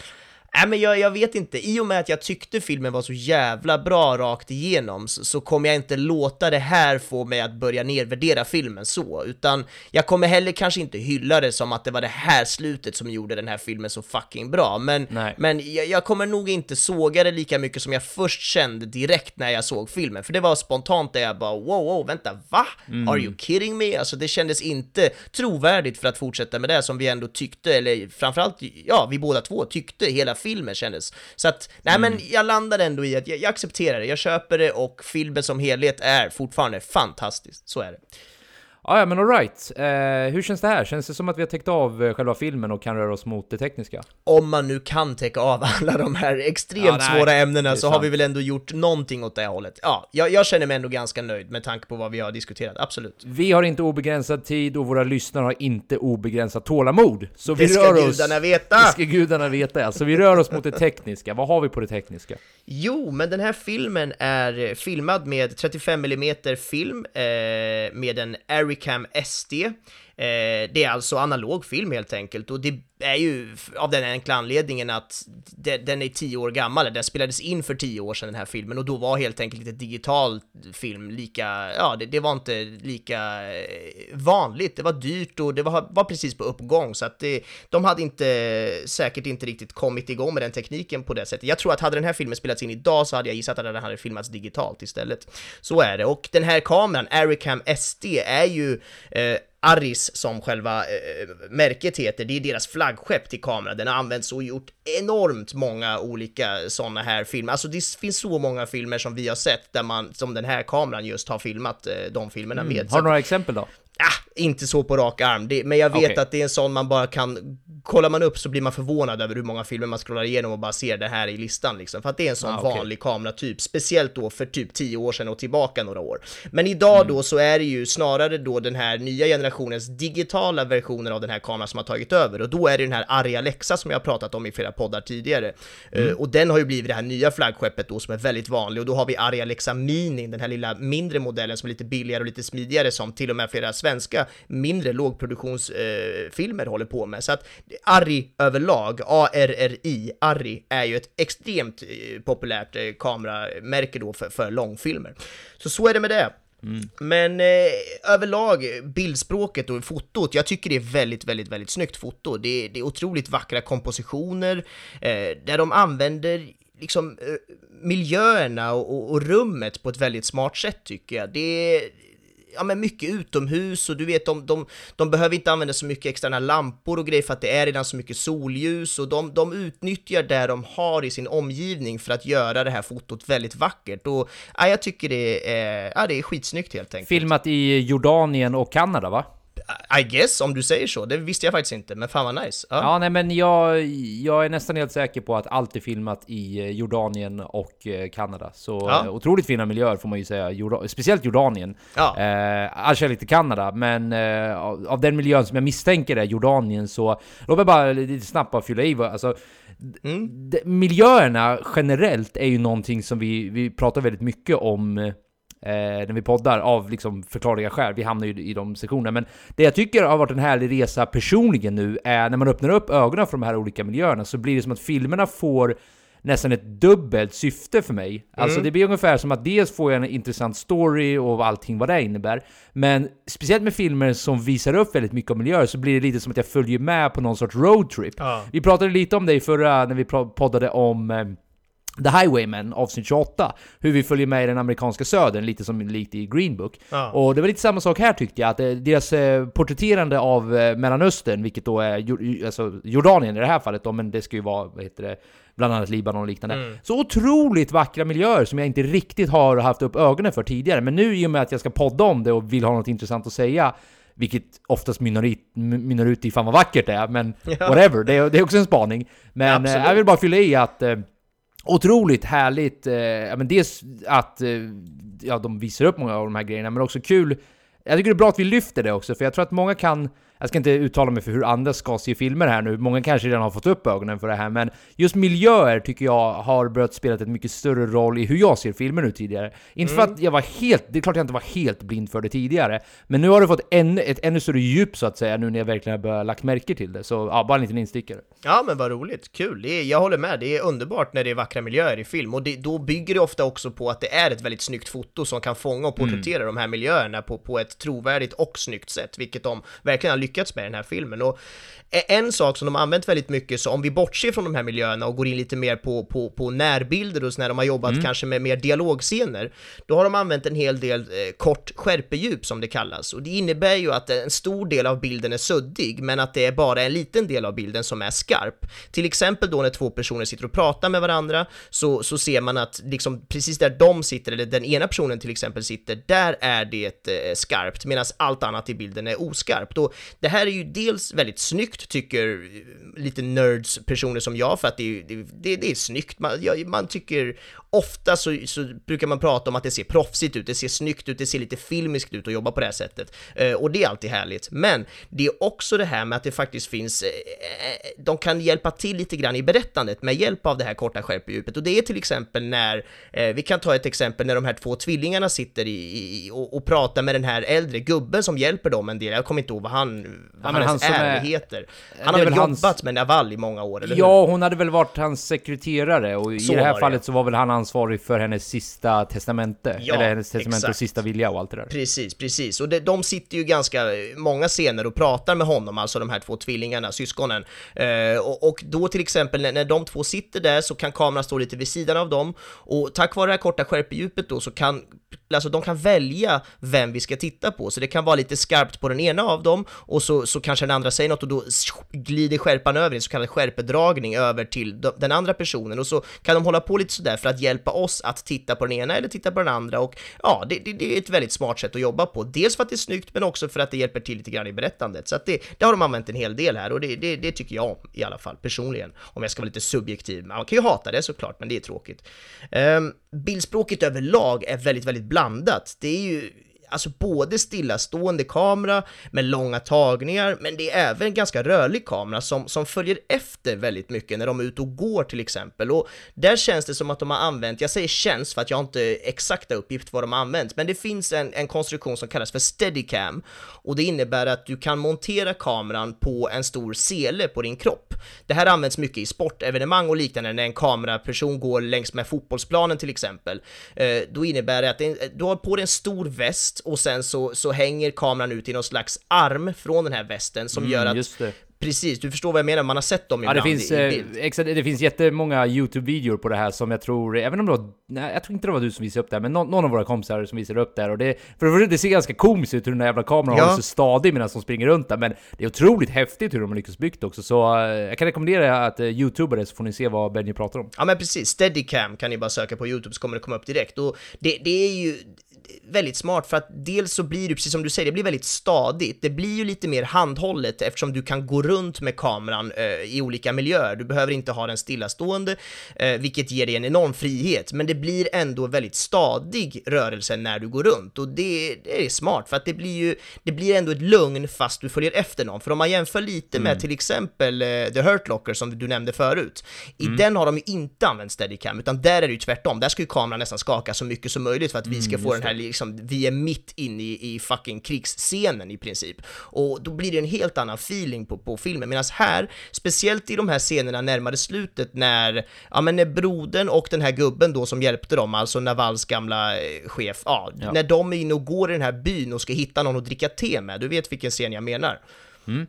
Nej men jag, jag vet inte, i och med att jag tyckte filmen var så jävla bra rakt igenom så, så kommer jag inte låta det här få mig att börja nedvärdera filmen så, utan jag kommer heller kanske inte hylla det som att det var det här slutet som gjorde den här filmen så fucking bra, men, Nej. men jag, jag kommer nog inte såga det lika mycket som jag först kände direkt när jag såg filmen, för det var spontant där jag bara wow, wow, vänta, va? Are you kidding me? Alltså det kändes inte trovärdigt för att fortsätta med det som vi ändå tyckte, eller framförallt, ja, vi båda två tyckte hela filmen kändes. Så att, nej men jag landade ändå i att jag, jag accepterar det, jag köper det och filmen som helhet är fortfarande fantastisk, så är det. Ja, ja men alright. Eh, hur känns det här? Känns det som att vi har täckt av eh, själva filmen och kan röra oss mot det tekniska? Om man nu kan täcka av alla de här extremt Ja, svåra ämnena så har sant. vi väl ändå gjort någonting åt det hållet. Ja, jag, jag känner mig ändå ganska nöjd med tanke på vad vi har diskuterat, absolut. Vi har inte obegränsad tid och våra lyssnare har inte obegränsat tålamod. Så vi Det ska rör oss... gudarna veta! Det ska gudarna veta, ja. Så vi rör oss mot det tekniska. Vad har vi på det tekniska? Jo, men den här filmen är filmad med 35 mm film eh, med en Aricam SD. Eh, det är alltså analog film helt enkelt. Och det är ju av den enkla anledningen att de, den är tio år gammal, den spelades in för tio år sedan den här filmen. Och då var helt enkelt inte digital film lika, ja det, det var inte lika eh, vanligt, det var dyrt och det var, var precis på uppgång. Så att det, de hade inte, säkert inte riktigt kommit igång med den tekniken på det sättet. Jag tror att hade den här filmen spelats in idag så hade jag gissat att den hade filmats digitalt istället. Så är det, och den här kameran, Aricam SD, är ju eh, Aris som själva eh, märket heter, det är deras flaggskepp till kameran. Den har använts och gjort enormt många olika sådana här filmer. Alltså det finns så många filmer som vi har sett där man, som den här kameran just har filmat eh, de filmerna med. Så Mm. Har du några exempel då? Ah, inte så på rak arm, det, men jag vet Okej. att det är en sån man bara kan Kollar man upp så blir man förvånad över hur många filmer man scrollar igenom och bara ser det här i listan liksom, för att det är en sån Ah, okej. vanlig kameratyp, speciellt då för typ 10 år sedan och tillbaka några år. Men idag Mm. då så är det ju snarare då den här nya generationens digitala versionen av den här kameran som har tagit över och då är det den här Arri Alexa som jag har pratat om i flera poddar tidigare. Mm. Eh, och den har ju blivit det här nya flaggskeppet då som är väldigt vanlig och då har vi Arri Alexa Mini, den här lilla mindre modellen som är lite billigare och lite smidigare som till och med flera svenska mindre lågproduktionsfilmer filmer håller på med. Så att Arri överlag, A-R-R-I, Arri, är ju ett extremt eh, populärt eh, kameramärke då för, för långfilmer. Så så är det med det. Men eh, överlag, bildspråket och fotot, jag tycker det är väldigt, väldigt, väldigt snyggt foto. Det, är- det är otroligt vackra kompositioner, eh, där de använder liksom eh, miljöerna och, och, och rummet på ett väldigt smart sätt tycker jag. Det är ja, men mycket utomhus och du vet, de, de, de behöver inte använda så mycket externa lampor och grejer för att det är redan så mycket solljus och de, de utnyttjar det de har i sin omgivning för att göra det här fotot väldigt vackert och ja, jag tycker det är, ja, det är skitsnyggt helt enkelt. Filmat i Jordanien och Kanada va? I guess, om du säger så. Det visste jag faktiskt inte, men fan vad nice. Ja. Ja, nej men jag, jag är nästan helt säker på att allt är filmat i eh, Jordanien och eh, Kanada. Så Ja. eh, otroligt fina miljöer får man ju säga, Jorda speciellt Jordanien. Ja. Eh, all kärlek till Kanada, men eh, av, av den miljön som jag misstänker är Jordanien så... Låt mig bara lite snabbt bara fylla i alltså, Mm. miljöerna generellt är ju någonting som vi, vi pratar väldigt mycket om eh, när vi poddar av liksom förklarliga skäl. Vi hamnar ju i de sektionerna. Men det jag tycker har varit en härlig resa personligen nu är när man öppnar upp ögonen för de här olika miljöerna så blir det som att filmerna får nästan ett dubbelt syfte för mig. Alltså det blir ungefär som att dels får jag en intressant story och allting vad det innebär. Men speciellt med filmer som visar upp väldigt mycket av miljöer så blir det lite som att jag följer med på någon sorts roadtrip. Ja. Vi pratade lite om det i förra, när vi poddade om eh, The Highwaymen, avsnitt 28. Hur vi följer med i den amerikanska södern, lite som lite i Green Book. Ja. Och det var lite samma sak här tyckte jag, att eh, deras eh, porträtterande av eh, Mellanöstern, vilket då är alltså Jordanien i det här fallet då, men det ska ju vara, vad heter det, bland annat Libanon och liknande. Så otroligt vackra miljöer som jag inte riktigt har haft upp ögonen för tidigare. Men nu i och med att jag ska podda om det och vill ha något intressant att säga, vilket oftast mynnar ut, i fan vad vackert det är, men Ja. whatever, det är, det är också en spaning. Men Absolut. jag vill bara fylla i att Otroligt härligt, eh, ja, men dels att eh, ja, de visar upp många av de här grejerna, men också kul. Jag tycker det är bra att vi lyfter det också, för jag tror att många kan jag ska inte uttala mig för hur andra ska se filmer här nu, många kanske redan har fått upp ögonen för det här, men just miljöer tycker jag har börjat spela en mycket större roll i hur jag ser filmer nu tidigare. Inte för att jag var helt, det är klart jag inte var helt blind för det tidigare, men nu har det fått än, ett ännu större djup så att säga, nu när jag verkligen har börjat lagt märke till det. Så ja, bara en liten instickare. Ja men vad roligt, kul. Det är, jag håller med, det är underbart när det är vackra miljöer i film och det, då bygger det ofta också på att det är ett väldigt snyggt foto som kan fånga och porträttera de här miljöerna på, på ett trovärdigt och snyggt sätt, vilket de verkligen har lyckats med i den här filmen. Och en sak som de har använt väldigt mycket, så om vi bortser från de här miljöerna och går in lite mer på, på, på närbilder och så när de har jobbat mm. kanske med mer dialogscener, då har de använt en hel del eh, kort skärpedjup som det kallas. Och det innebär ju att en stor del av bilden är suddig, men att det är bara en liten del av bilden som är skarp. Till exempel då när två personer sitter och pratar med varandra, så, så ser man att liksom precis där de sitter, eller den ena personen till exempel sitter, där är det eh, skarpt, medan allt annat i bilden är oskarpt. Och det här är ju dels väldigt snyggt, tycker eh, lite nerds personer som jag, för att det, det, det är snyggt. Man, ja, man tycker ofta så, så, brukar man prata om att det ser proffsigt ut, det ser snyggt ut, det ser lite filmiskt ut att jobba på det här sättet. Eh, och det är alltid härligt. Men det är också det här med att det faktiskt finns, eh, eh de kan hjälpa till lite grann i berättandet med hjälp av det här korta skärpedjupet. Och det är till exempel när, eh, vi kan ta ett exempel när de här två tvillingarna sitter i, i och, och, pratar med den här äldre gubben som hjälper dem en del, jag kommer inte ihåg vad han, vad ja, hans ärlighet heter. Han har väl jobbat hans... med Naval i många år, eller Ja, hur? hon hade väl varit hans sekreterare och så i det här fallet så var väl han ansvarig för hennes sista testamente. Ja, eller hennes testamente exakt. och sista vilja och allt det där. Precis, precis. Och det, de sitter ju ganska många scener och pratar med honom, alltså de här två tvillingarna, syskonen. Eh, och, och, då till exempel när, när de två sitter där så kan kameran stå lite vid sidan av dem och tack vare det här korta skärpedjupet då så kan alltså de kan välja vem vi ska titta på, så det kan vara lite skarpt på den ena av dem och så, så kanske den andra säger något och då glider skärpan över, en så kallad skärpedragning över till den andra personen och så kan de hålla på lite sådär för att hjälpa oss att titta på den ena eller titta på den andra och ja, det, det, det är ett väldigt smart sätt att jobba på. Dels för att det är snyggt men också för att det hjälper till lite grann i berättandet. Så att det, det har de använt en hel del här och det, det, det tycker jag om i alla fall personligen, om jag ska vara lite subjektiv. Man kan ju hata det såklart, men det är tråkigt. Um, bildspråket överlag är väldigt, väldigt blandat. Det är ju alltså både stillastående kamera med långa tagningar, men det är även ganska rörlig kamera som, som följer efter väldigt mycket när de är ute och går till exempel. Och där känns det som att de har använt, jag säger känns för att jag har inte exakta uppgift vad de har använt, men det finns en, en konstruktion som kallas för steadicam och det innebär att du kan montera kameran på en stor sele på din kropp. Det här används mycket i sportevenemang och liknande när en kameraperson går längs med fotbollsplanen till exempel. Eh, då innebär det att du har på dig en stor väst och sen så, så hänger kameran ut i någon slags arm från den här västen som mm, gör att Precis, du förstår vad jag menar, man har sett dem ibland ja, det finns, i, i eh, exakt, det finns jättemånga YouTube-videor på det här som jag tror, även om det var, nej, jag tror inte det var du som visade upp det här, men någon, någon av våra kompisar som visade upp det här och det, för det, det ser ganska komiskt ut hur den där jävla kameran ja. håller sig stadig medan de springer runt där, men det är otroligt häftigt hur de har lyckats byggt också, så uh, jag kan rekommendera att uh, YouTubare så får ni se vad Benny pratar om. Ja men precis, Steadicam kan ni bara söka på YouTube så kommer det komma upp direkt, och det, det är ju väldigt smart för att dels så blir det, precis som du säger, det blir väldigt stadigt. Det blir ju lite mer handhållet eftersom du kan gå runt med kameran eh, i olika miljöer. Du behöver inte ha den stillastående, eh, vilket ger dig en enorm frihet, men det blir ändå väldigt stadig rörelse när du går runt och det, det är smart för att det blir ju, det blir ändå ett lugn fast du följer efter någon. För om man jämför lite mm. med till exempel eh, The Hurt Locker som du nämnde förut, i mm. den har de ju inte använt Steadicam, utan där är det ju tvärtom. Där ska ju kameran nästan skaka så mycket som möjligt för att vi ska mm, få den här liksom, vi är mitt inne i, i fucking krigsscenen i princip. Och då blir det en helt annan feeling på, på filmen, medan här, speciellt i de här scenerna närmare slutet när, ja men när brodern och den här gubben då som hjälpte dem, alltså Navals gamla eh, chef, ja, ja, när de är inne och går i den här byn och ska hitta någon att dricka te med, du vet vilken scen jag menar. Mm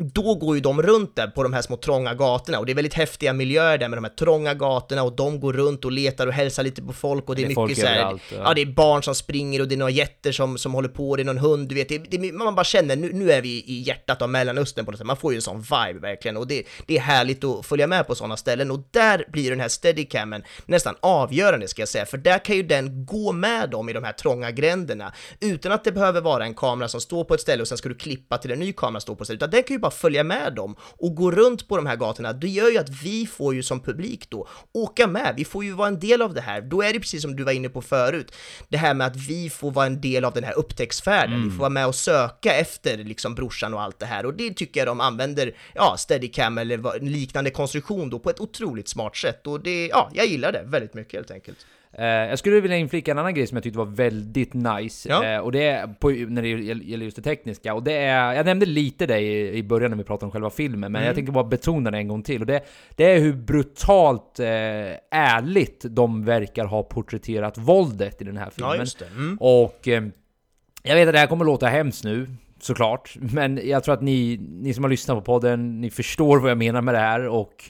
då går ju de runt där på de här små trånga gatorna och det är väldigt häftiga miljöer där med de här trånga gatorna och de går runt och letar och hälsar lite på folk och det är, det är mycket så här, ja. ja. det är barn som springer och det är några jätter som, som håller på, det är någon hund, du vet, det, det, man bara känner nu, nu är vi i hjärtat av Mellanöstern på något sätt, man får ju en sån vibe verkligen och det, det är härligt att följa med på sådana ställen och där blir den här steadicamen nästan avgörande ska jag säga, för där kan ju den gå med dem i de här trånga gränderna utan att det behöver vara en kamera som står på ett ställe och sen ska du klippa till en ny kamera som står på ett ställe, utan den kan ju bara bara följa med dem och gå runt på de här gatorna, det gör ju att vi får ju som publik då åka med, vi får ju vara en del av det här. Då är det precis som du var inne på förut, det här med att vi får vara en del av den här upptäcktsfärden, mm. vi får vara med och söka efter liksom brorsan och allt det här och det tycker jag de använder, ja, steadicam eller liknande konstruktion då på ett otroligt smart sätt och det, ja, jag gillar det väldigt mycket helt enkelt. Uh, jag skulle vilja inflika en annan grej som jag tyckte var väldigt nice, ja. uh, och det är på, när det gäller just det tekniska, och det är, jag nämnde lite det i, i början när vi pratade om själva filmen, men mm. jag tänker bara betona det en gång till, och det, det är hur brutalt uh, ärligt de verkar ha porträtterat våldet i den här filmen. Ja, mm. Och jag vet att det här kommer låta hemskt nu, såklart. Men jag tror att ni, ni som har lyssnat på podden, ni förstår vad jag menar med det här och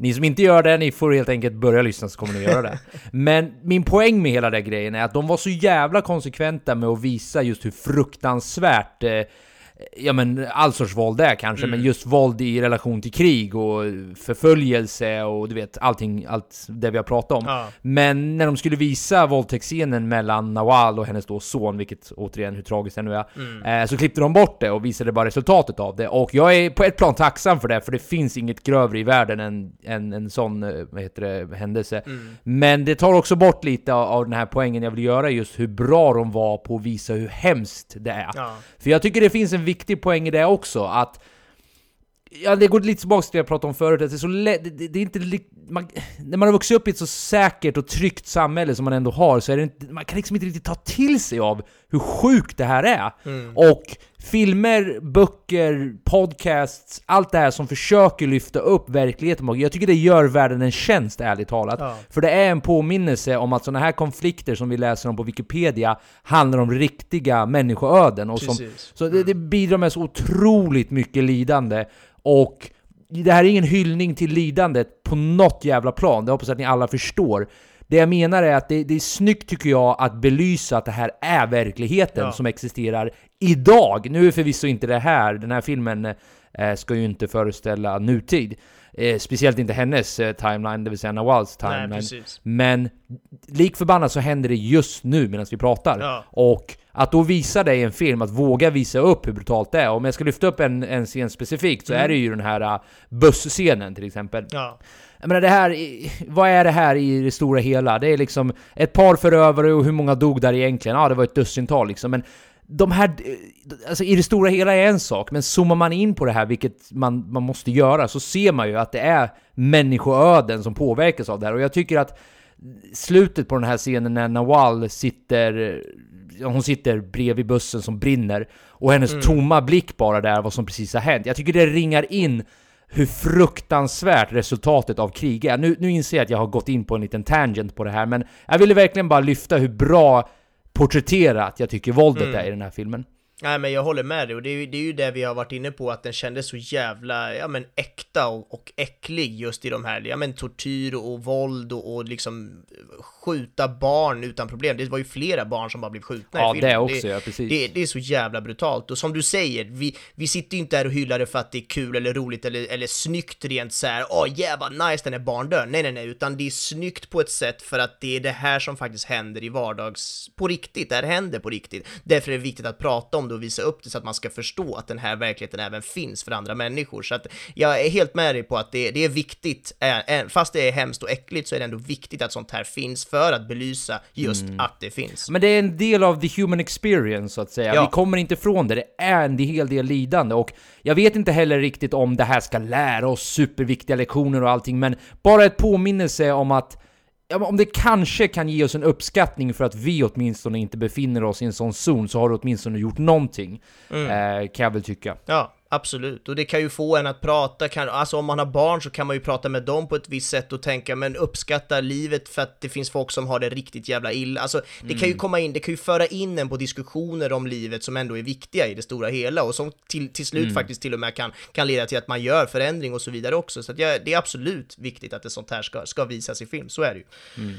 ni som inte gör det, ni får helt enkelt börja lyssna så kommer ni göra det. Men min poäng med hela den grejen är att de var så jävla konsekventa med att visa just hur fruktansvärt eh, ja men all sorts våld är kanske, Mm. men just våld i relation till krig och förföljelse och du vet allting, allt det vi har pratat om. Ja. Men när de skulle visa våldtäktsscenen mellan Nawal och hennes då son, vilket återigen hur tragiskt det nu är, Mm. eh, så klippte de bort det och visade bara resultatet av det. Och jag är på ett plan tacksam för det, för det finns inget grövre i världen än, än en sån, eh, vad heter det, händelse. Mm. Men det tar också bort lite av, av den här poängen jag vill göra, just hur bra de var på att visa hur hemskt det är. Ja. För jag tycker det finns en viktig poäng i det också, att Ja, det går lite tillbaka till det jag pratade om förut, att det är så lätt, det, det är inte man, När man har vuxit upp i ett så säkert och tryggt samhälle som man ändå har, så är det inte, man kan liksom inte riktigt ta till sig av hur sjukt det här är. Och filmer, böcker, podcasts, allt det här som försöker lyfta upp verkligheten. Jag tycker det gör världen en tjänst, ärligt talat. Ja. För det är en påminnelse om att sådana här konflikter som vi läser om på Wikipedia handlar om riktiga människoöden. Och som, Precis. så det, det bidrar med så otroligt mycket lidande. Och det här är ingen hyllning till lidandet på något jävla plan, det hoppas jag att ni alla förstår. Det jag menar är att det, det är snyggt tycker jag att belysa att det här är verkligheten Ja. som existerar idag. Nu är förvisso inte det här, den här filmen eh, ska ju inte föreställa nutid. Eh, speciellt inte hennes eh, timeline, det vill säga Nawals Nej, timeline. precis. Men lik förbannat så händer det just nu medan vi pratar. Ja. Och att då visa det i en film, att våga visa upp hur brutalt det är. Om jag ska lyfta upp en, en scen specifikt så är det ju den här uh, busscenen till exempel. Ja. Jag menar det här, vad är det här i det stora hela? Det är liksom ett par förövare och hur många dog där egentligen? Ja, det var ett dussintal liksom. Men de här, alltså i det stora hela är en sak, men zoomar man in på det här, vilket man, man måste göra, så ser man ju att det är människoöden som påverkas av det här. Och jag tycker att slutet på den här scenen när Nawal sitter, hon sitter bredvid bussen som brinner, och hennes tomma blick bara där, vad som precis har hänt. Jag tycker det ringar in hur fruktansvärt resultatet av krig är. Nu, nu inser jag att jag har gått in på en liten tangent på det här, men jag ville verkligen bara lyfta hur bra porträtterat jag tycker våldet är i den här filmen. Nej men jag håller med dig och det är, ju, det är ju det vi har varit inne på att den kändes så jävla, ja men äkta och, och äcklig just i de här, ja men tortyr och våld och, och liksom skjuta barn utan problem. Det var ju flera barn som bara blev skjutna Ja, i filmen. det också, ja, precis. Det, det är så jävla brutalt och som du säger, vi, vi sitter ju inte här och hyllar det för att det är kul eller roligt eller, eller snyggt rent så här. åh jävlar nice den är barndöd. Nej nej nej, utan det är snyggt på ett sätt för att det är det här som faktiskt händer i vardags, på riktigt, det här händer på riktigt. Därför är det viktigt att prata om det och visa upp det så att man ska förstå att den här verkligheten även finns för andra människor. Så att jag är helt med dig på att det, det är viktigt, eh, eh, fast det är hemskt och äckligt så är det ändå viktigt att sånt här finns för att belysa just att det finns. Men det är en del av the human experience så att säga. Ja. Vi kommer inte ifrån det. Det är en hel del lidande och jag vet inte heller riktigt om det här ska lära oss superviktiga lektioner och allting, men bara ett påminnelse om att om det kanske kan ge oss en uppskattning för att vi åtminstone inte befinner oss i en sån zon, så har det åtminstone gjort någonting. Eh, kan jag väl tycka. Ja, absolut. Och det kan ju få en att prata, kan, alltså om man har barn så kan man ju prata med dem på ett visst sätt och tänka men uppskatta livet för att det finns folk som har det riktigt jävla illa. Alltså det kan ju komma in, det kan ju föra in en på diskussioner om livet som ändå är viktiga i det stora hela och som till, till slut faktiskt till och med kan, kan leda till att man gör förändring och så vidare också. Så att jag, det är absolut viktigt att det sånt här ska, ska visas i film, så är det ju. Ja,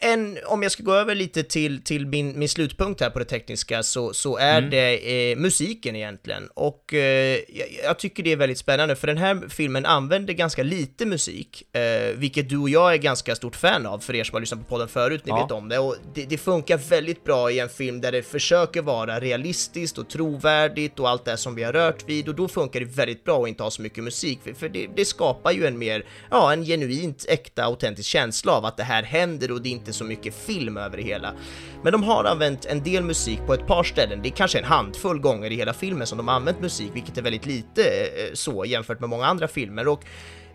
En, om jag ska gå över lite till, till min, min slutpunkt här på det tekniska så, så är det eh, musiken egentligen. Och eh, jag, jag tycker det är väldigt spännande för den här filmen använder ganska lite musik, eh, vilket du och jag är ganska stort fan av för er som har lyssnat på podden förut, ni Ja. vet om det. Och det, det funkar väldigt bra i en film där det försöker vara realistiskt och trovärdigt och allt det som vi har rört vid och då funkar det väldigt bra att inte ha så mycket musik för, för det, det skapar ju en mer, ja, en genuint äkta autentisk känsla av att det här händer och det är inte så mycket film över det hela. Men de har använt en del musik på ett par ställen, det är kanske en handfull gånger i hela filmen som de har använt musik, vilket är väldigt lite eh, så jämfört med många andra filmer. Och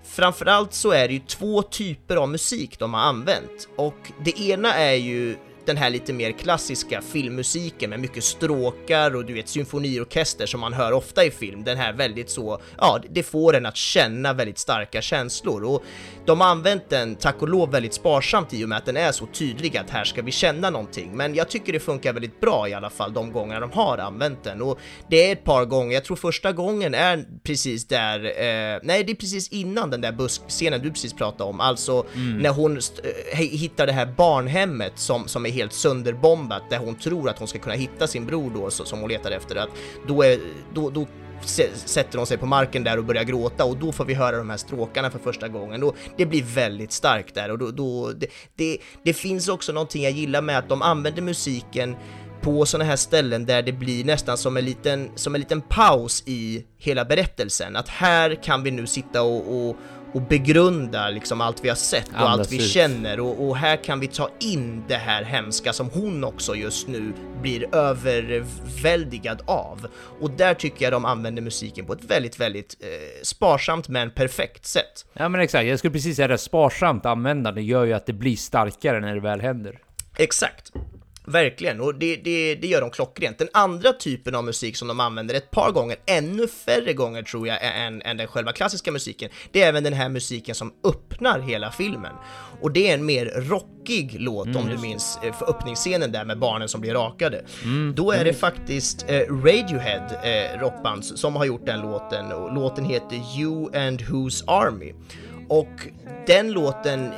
Framförallt så är det ju två typer av musik de har använt. Och det ena är ju den här lite mer klassiska filmmusiken med mycket stråkar och du vet symfoniorkester som man hör ofta i film. Den här väldigt så, ja, det får en att känna väldigt starka känslor och de har använt den, tack och lov, väldigt sparsamt i och med att den är så tydlig att här ska vi känna någonting. Men jag tycker det funkar väldigt bra i alla fall de gånger de har använt den och det är ett par gånger, jag tror första gången är precis där, eh, nej det är precis innan den där buskscenen du precis pratade om, alltså Mm. när hon eh, hittar det här barnhemmet som, som är helt sönderbombat, där hon tror att hon ska kunna hitta sin bror då, så, som hon letar efter, att då, är, då, då sätter hon sig på marken där och börjar gråta och då får vi höra de här stråkarna för första gången och det blir väldigt starkt där och då, då det, det, det finns också någonting jag gillar med att de använder musiken på sådana här ställen där det blir nästan som en liten, som en liten paus i hela berättelsen. Att här kan vi nu sitta och, och, och begrunda liksom allt vi har sett och Andas allt vi ut. känner och, och här kan vi ta in det här hemska som hon också just nu blir överväldigad av. Och där tycker jag de använder musiken på ett väldigt, väldigt eh, sparsamt men perfekt sätt. Ja men exakt, jag skulle precis säga det. Sparsamt användande gör ju att det blir starkare när det väl händer. Exakt. Verkligen, och det, det, det gör de klockrent. Den andra typen av musik som de använder ett par gånger, ännu färre gånger tror jag, än, än den själva klassiska musiken, det är även den här musiken som öppnar hela filmen. Och det är en mer rockig låt om du minns eh, för öppningsscenen där med barnen som blir rakade. Då är det faktiskt eh, Radiohead, eh, rockband, som har gjort den låten och låten heter You and Whose Army. Och den låten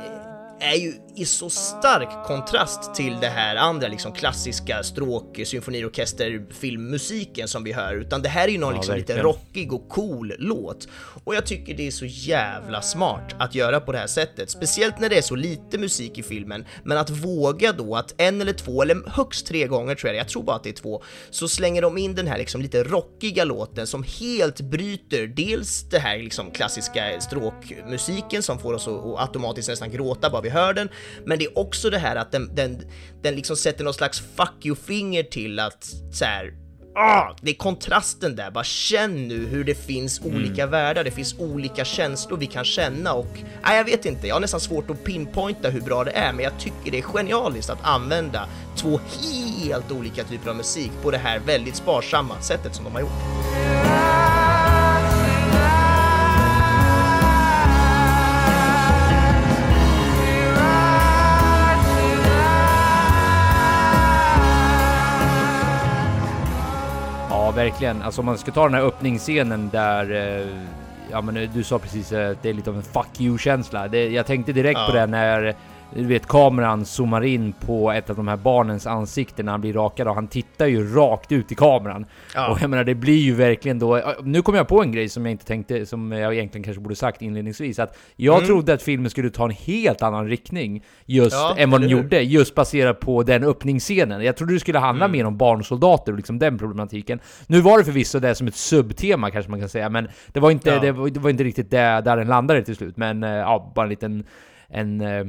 är ju i så stark kontrast till det här andra liksom klassiska stråk, symfoniorkester, filmmusiken som vi hör, utan det här är ju någon Ja, liksom lite rockig och cool låt. Och jag tycker det är så jävla smart att göra på det här sättet, speciellt när det är så lite musik i filmen, men att våga då att en eller två, eller högst tre gånger tror jag, jag tror bara att det är två, så slänger de in den här liksom lite rockiga låten som helt bryter dels det här liksom klassiska stråkmusiken som får oss att automatiskt nästan gråta bara vi hör den, men det är också det här att den, den, den liksom sätter någon slags fuck you-finger till att så här, Ah, det är kontrasten där, bara känn nu hur det finns olika världar, det finns olika känslor vi kan känna och nej, jag vet inte, jag har nästan svårt att pinpointa hur bra det är, men jag tycker det är genialiskt att använda två helt olika typer av musik på det här väldigt sparsamma sättet som de har gjort. Verkligen. Alltså om man ska ta den här öppningsscenen där... Eh, ja men du sa precis att det är lite av en fuck you-känsla. Det- Jag tänkte direkt Ja. på det när... Du vet kameran zoomar in på ett av de här barnens ansikten när han blir rakad och han tittar ju rakt ut i kameran. Ja. Och jag menar det blir ju verkligen då... Nu kommer jag på en grej som jag inte tänkte, som jag egentligen kanske borde sagt inledningsvis. Att jag Mm. trodde att filmen skulle ta en helt annan riktning just Ja, än vad den gjorde. Just baserat på den öppningsscenen. Jag trodde det skulle handla Mm. mer om barnsoldater och liksom den problematiken. Nu var det förvisso det som ett subtema kanske man kan säga, men det var inte, Ja. det var, det var inte riktigt där, där den landade till slut. Men eh, ja, bara en liten... En, eh,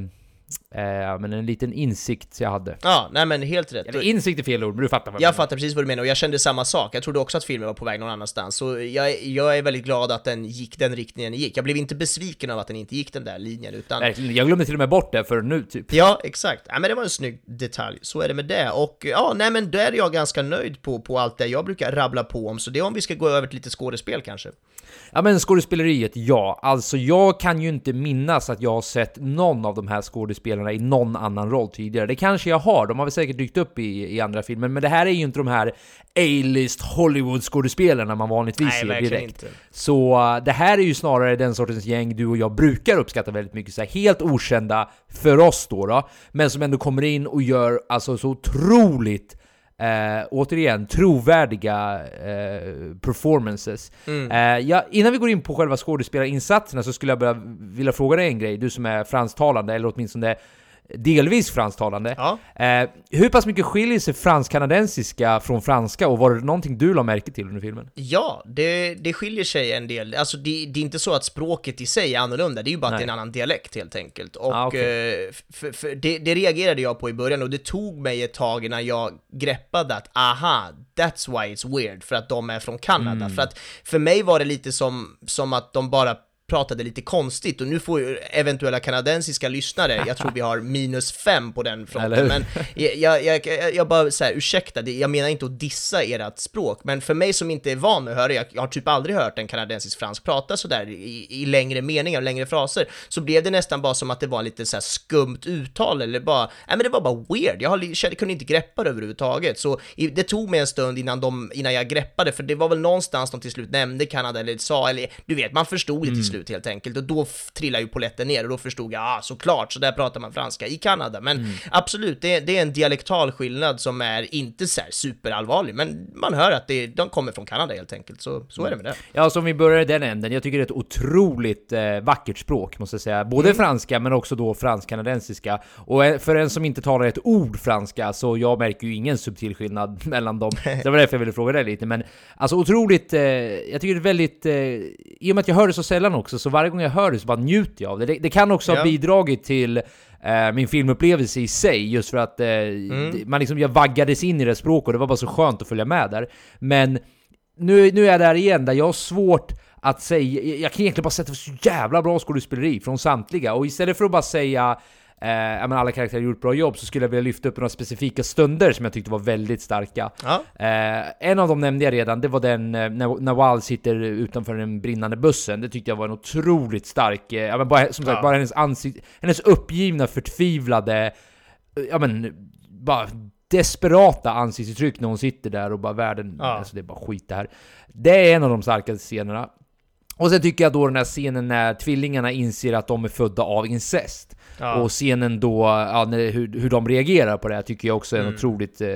eh, men en liten insikt jag hade. Ja, nej men helt rätt. Eller insikt är fel ord, men du fattar vad Jag menar. fattar precis vad du menar och jag kände samma sak. Jag trodde också att filmen var på väg någon annanstans. Så jag, jag är väldigt glad att den gick den riktningen den gick. Jag blev inte besviken av att den inte gick den där linjen utan... Verkligen. Jag glömde till och med bort det för nu typ. Ja, exakt. Ja, men det var en snygg detalj. Så är det med det. Och ja, nej men då är jag ganska nöjd på, på allt det jag brukar rabbla på om. Så det är om vi ska gå över till lite skådespel kanske. Ja men skådespeleriet, ja. Alltså jag kan ju inte minnas att jag har sett någon av de här skådespelarna i någon annan roll tidigare. Det kanske jag har, de har väl säkert dykt upp i, i andra filmer, men det här är ju inte de här A-list Hollywood-skådespelarna man vanligtvis Nej, ser direkt. inte. Så uh, det här är ju snarare den sortens gäng du och jag brukar uppskatta väldigt mycket, så här, helt okända för oss då, då, men som ändå kommer in och gör alltså så otroligt Eh, återigen, trovärdiga eh, performances. Mm. Eh, ja, innan vi går in på själva skådespelarinsatserna så skulle jag bara vilja fråga dig en grej, du som är fransktalande, eller åtminstone delvis fransktalande. Ja. Eh, hur pass mycket skiljer sig fransk-kanadensiska från franska och var det någonting du la märke till under filmen? Ja, det, det skiljer sig en del. Alltså det, det är inte så att språket i sig är annorlunda, det är ju bara att Nej. det är en annan dialekt helt enkelt. Och Ah, okej. eh, för, för det, det reagerade jag på i början och det tog mig ett tag innan jag greppade att aha, that's why it's weird, för att de är från Kanada. Mm. För att för mig var det lite som, som att de bara pratade lite konstigt och nu får eventuella kanadensiska lyssnare, jag tror vi har minus fem på den fronten, men jag, jag, jag, jag bara säger ursäkta, jag menar inte att dissa ert språk, men för mig som inte är van att höra, jag, jag har typ aldrig hört en kanadensisk fransk prata sådär i, i längre meningar, längre fraser, så blev det nästan bara som att det var lite så skumt uttal eller bara, nej men det var bara weird, jag har, kände, kunde inte greppa det överhuvudtaget, så det tog mig en stund innan, de, innan jag greppade, för det var väl någonstans de till slut nämnde Kanada eller sa, eller du vet, man förstod det till slut helt enkelt, och då trillade ju polletten ner och då förstod jag, ah såklart, så där pratar man franska i Kanada, men absolut, det, det är en dialektal skillnad som är inte så superallvarlig, men man hör att det, de kommer från Kanada helt enkelt, så, så är det med det. Ja, så om vi börjar i den änden. Jag tycker det är ett otroligt eh, vackert språk, måste jag säga. Både franska, men också då fransk-kanadensiska. Och eh, för en som inte talar ett ord franska, så jag märker ju ingen subtil skillnad mellan dem. Det var därför jag ville fråga dig lite. Men alltså otroligt, eh, jag tycker det är väldigt... Eh, I och med att jag hör det så sällan också, så varje gång jag hör det så bara njuter jag av det. Det, det kan också ha Ja. bidragit till eh, min filmupplevelse i sig, just för att eh, det- man liksom, jag vaggades in i det språket och det var bara så skönt att följa med där. Men nu, nu är jag där igen, där jag har svårt att säga, jag kan egentligen bara sätta så jävla bra skådespeleri från samtliga, och istället för att bara säga eh, men alla karaktärer har gjort bra jobb, så skulle jag vilja lyfta upp några specifika stunder som jag tyckte var väldigt starka. Ja. Eh, en av dem nämnde jag redan, det var den eh, när Nawal sitter utanför den brinnande bussen. Det tyckte jag var en otroligt stark, eh, ja men bara, som sagt, Ja. bara hennes ansikte, hennes uppgivna, förtvivlade, eh, ja men, bara desperata ansiktsuttryck när hon sitter där och bara världen, Ja. alltså det är bara skit det här. Det är en av de starkaste scenerna. Och sen tycker jag då den här scenen när tvillingarna inser att de är födda av incest. Ja. Och scenen då, ja, när, hur, hur de reagerar på det här tycker jag också är en Mm. otroligt eh,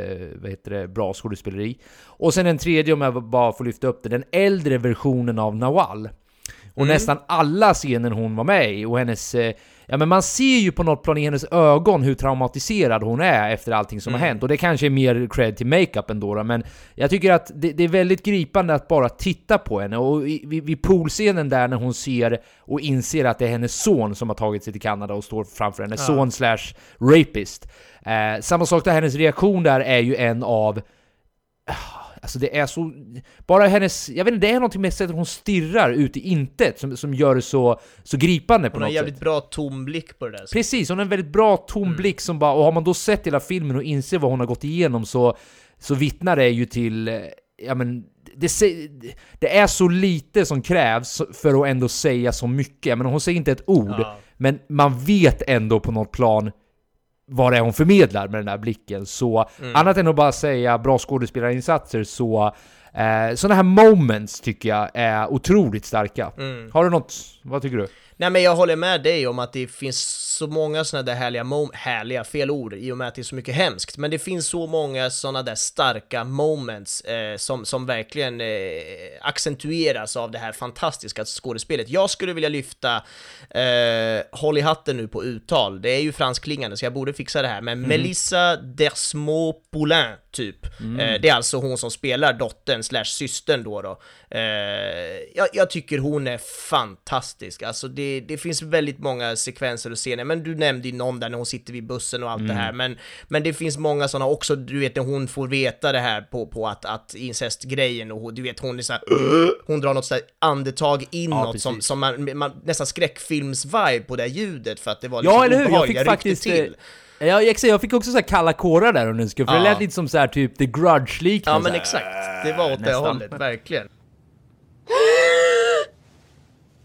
vad heter det, bra skådespeleri. Och sen en tredje, om jag bara får lyfta upp det, den äldre versionen av Nawal. Och Mm. nästan alla scener hon var med i och hennes... Eh, ja men man ser ju på något plan i hennes ögon hur traumatiserad hon är efter allting som Mm. har hänt. Och det kanske är mer cred till makeup ändå då, men jag tycker att det, det är väldigt gripande att bara titta på henne. Och i- vid, vid poolscenen där när hon ser och inser att det är hennes son som har tagit sig till Kanada och står framför henne, son slash rapist. Eh, samma sak där, hennes reaktion där är ju en av Alltså det är så... Bara hennes... Jag vet inte, det är någonting med sättet hon stirrar ut i intet som, som gör det så, så gripande på Hon har något jävligt sätt. bra tom blick på det där. Precis, hon har en väldigt bra tom blick som bara... Och har man då sett hela filmen och inser vad hon har gått igenom så, så vittnar det ju till... eh, Ja men... Det, det är så lite som krävs för att ändå säga så mycket. Men hon säger inte ett ord, Ja. men man vet ändå på något plan vad det är hon förmedlar med den där blicken. Så Mm. annat än att bara säga bra skådespelarinsatser så eh, sådana här moments tycker jag är otroligt starka. Mm. Har du något? Vad tycker du? Nej men jag håller med dig om att det finns så många sådana där härliga, mom- härliga, fel ord i och med att det är så mycket hemskt, men det finns så många sådana där starka moments eh, som, som verkligen eh, accentueras av det här fantastiska skådespelet. Jag skulle vilja lyfta, eh, håll i hatten nu på uttal, det är ju franskklingande så jag borde fixa det här, men Melissa Desmaux-Poulain typ. Eh, det är alltså hon som spelar dottern slash systern då då. Eh, jag, jag tycker hon är fantastisk, alltså det, det finns väldigt många sekvenser och scener, men du nämnde ju någon där när hon sitter vid bussen och allt det här, men, men det finns många sådana också, du vet när hon får veta det här på, på att, att incestgrejen och hon- du vet hon är såhär, hon drar något sådär andetag inåt som, precis. som man, man, nästan skräckfilms-vibe på det här ljudet för att det var Ja, liksom eller hur? Jag fick faktiskt... till. Ja, exakt, jag fick också så kalla kårar där under en skull, för det Ja. lät lite som så här typ The Grudge-liknande. Ja men exakt, det var åt det hållet, verkligen.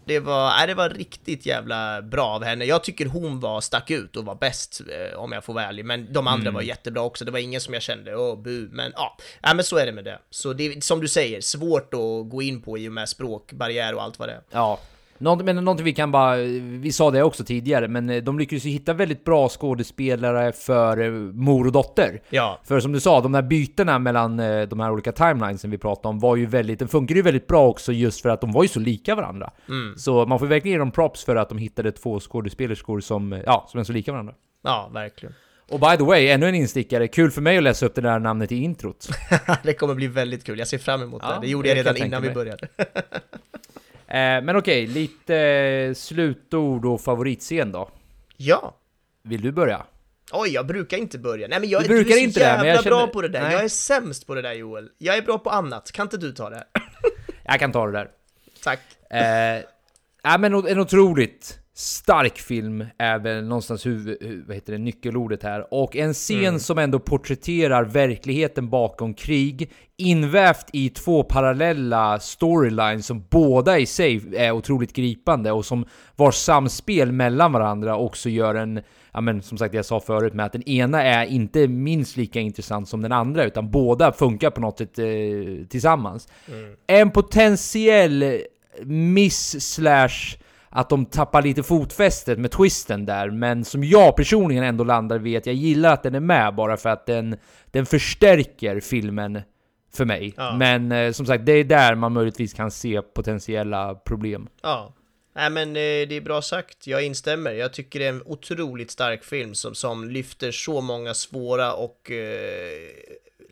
Det var, nej, det var riktigt jävla bra av henne. Jag tycker hon var, stack ut och var bäst, eh, om jag får vara ärlig. Men de andra var jättebra också. Det var ingen som jag kände, åh bu. Men ja, nej, men så är det med det. Så det är, som du säger, svårt att gå in på i och med språkbarriär och allt vad det är. Ja. Något, men någonting vi kan bara... Vi sa det också tidigare, men eh, de lyckades ju hitta väldigt bra skådespelare för eh, mor och dotter. Ja, För som du sa, de där bytena mellan eh, de här olika timelinesen vi pratade om var ju väldigt... Den funkar ju väldigt bra också just för att de var ju så lika varandra. Så man får verkligen ge dem props för att de hittade två skådespelerskor som, ja, som är så lika varandra. ja verkligen. Och by the way, ännu en instickare. Kul för mig att läsa upp det där namnet i introt. det kommer bli väldigt kul. Jag ser fram emot Ja, det. Det gjorde jag redan jag innan vi började. Eh, men okej, lite slutord och favoritscen då. ja. Vill du börja? Oj, jag brukar inte börja. Nej men jag Du du brukar är så inte det, jävla men jag bra känner- på det där. Nej. Jag är sämst på det där Joel. Jag är bra på annat. Kan inte du ta det? Jag kan ta det där. Tack. Eh, Ja, men en otroligt stark film är väl någonstans huvud, hu- vad heter det, nyckelordet här. Och en scen som ändå porträtterar verkligheten bakom krig, invävt i två parallella storylines som båda i sig är otroligt gripande och som vars samspel mellan varandra också gör en, ja men som sagt jag sa förut med att den ena är inte minst lika intressant som den andra utan båda funkar på något sätt eh, tillsammans. En potentiell miss slash att de tappar lite fotfästet med twisten där, men som jag personligen ändå landar vid att jag gillar att den är med bara för att den, den förstärker filmen för mig. Ja. Men eh, som sagt, det är där man möjligtvis kan se potentiella problem. Ja. Nej men eh, det är bra sagt, jag instämmer. Jag tycker det är en otroligt stark film som, som lyfter så många svåra och eh,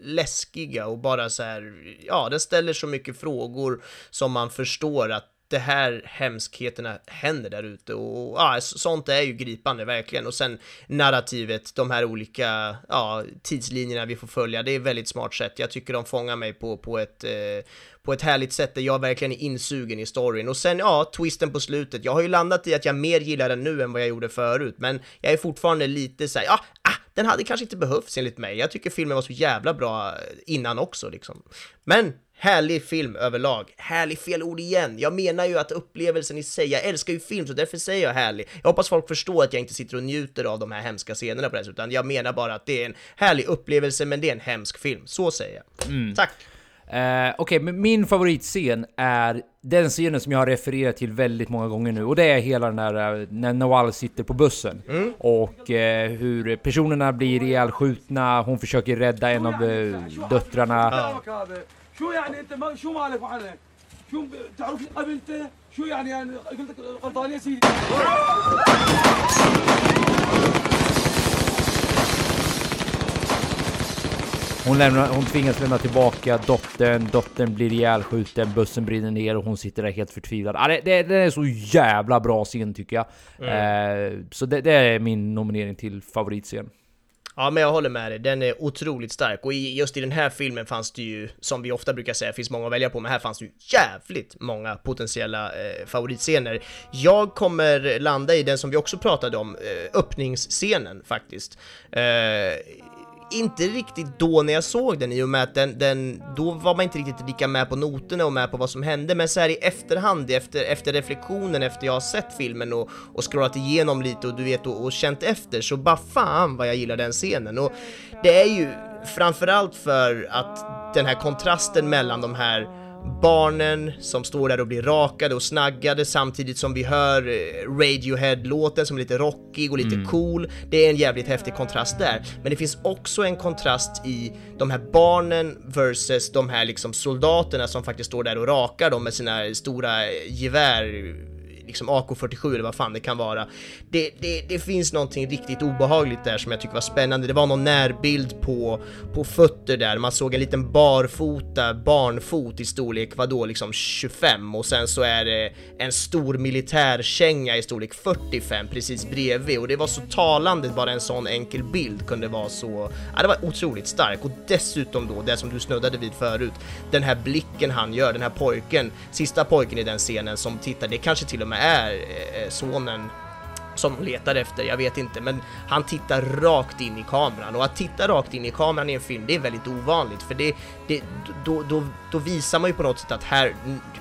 läskiga och bara så här, ja, den ställer så mycket frågor som man förstår att det här hemskheterna händer där ute och ja, sånt är ju gripande verkligen och sen narrativet, de här olika ja, tidslinjerna vi får följa, det är väldigt smart sätt. Jag tycker de fångar mig på, på ett eh, på ett härligt sätt där jag verkligen är insugen i storyn och sen ja, twisten på slutet. Jag har ju landat i att jag mer gillar den nu än vad jag gjorde förut, men jag är fortfarande lite så här, ja, ah, den hade kanske inte behövts enligt mig. Jag tycker filmen var så jävla bra eh, innan också liksom. Men Härlig film överlag. Härlig fel ord igen. Jag menar ju att upplevelsen i sig, jag älskar ju film så därför säger jag härlig. Jag hoppas folk förstår att jag inte sitter och njuter av de här hemska scenerna på det här, utan jag menar bara att det är en härlig upplevelse men det är en hemsk film. Så säger jag. Mm. Tack! Uh, Okej, okay, men min favoritscen är den scenen som jag har refererat till väldigt många gånger nu och det är hela den där eh, när Noal sitter på bussen mm. och eh, hur personerna blir ihjälskjutna, hon försöker rädda en av eh, döttrarna. Ja. شو يعني انت ما شو مالك وحالك شو ب- تعرف اب انت شو يعني يعني قلت لك غلطان يا سيدي Hon, lämnar, hon tvingas lämna tillbaka dottern, dottern blir ihjälskjuten, bussen brinner ner och hon sitter där helt förtvivlad. Ah, det, det, det är så jävla bra scen tycker jag. Eh, så det, det är min nominering till favoritscen. Ja, men jag håller med dig. Den är otroligt stark och i, just i den här filmen fanns det ju, som vi ofta brukar säga, finns många att välja på, men här fanns det ju jävligt många potentiella eh, favoritscener. Jag kommer landa i den som vi också pratade om, eh, öppningsscenen faktiskt. Eh, inte riktigt då när jag såg den i och med att den, den, då var man inte riktigt lika med på noterna och med på vad som hände, men så här i efterhand, efter, efter reflektionen, efter jag har sett filmen och, och scrollat igenom lite och du vet och, och känt efter, så bara fan vad jag gillar den scenen. Och det är ju framförallt för att den här kontrasten mellan de här barnen som står där och blir rakade och snaggade samtidigt som vi hör eh, Radiohead-låten som är lite rockig och lite cool. Det är en jävligt häftig kontrast där. Men det finns också en kontrast i de här barnen versus de här liksom soldaterna som faktiskt står där och rakar dem med sina stora gevär liksom AK47 eller vad fan det kan vara. Det, det, det finns någonting riktigt obehagligt där som jag tycker var spännande. Det var någon närbild på, på fötter där, man såg en liten barfota barnfot i storlek, vadå, liksom 25 och sen så är det en stor militärkänga i storlek 45 precis bredvid och det var så talande bara en sån enkel bild kunde vara så, ja det var otroligt stark och dessutom då det som du snuddade vid förut, den här blicken han gör, den här pojken, sista pojken i den scenen som tittar, det kanske till och med är eh, eh, sonen som de letar efter, jag vet inte, men han tittar rakt in i kameran. Och att titta rakt in i kameran i en film, det är väldigt ovanligt för det, det då, då, då visar man ju på något sätt att här,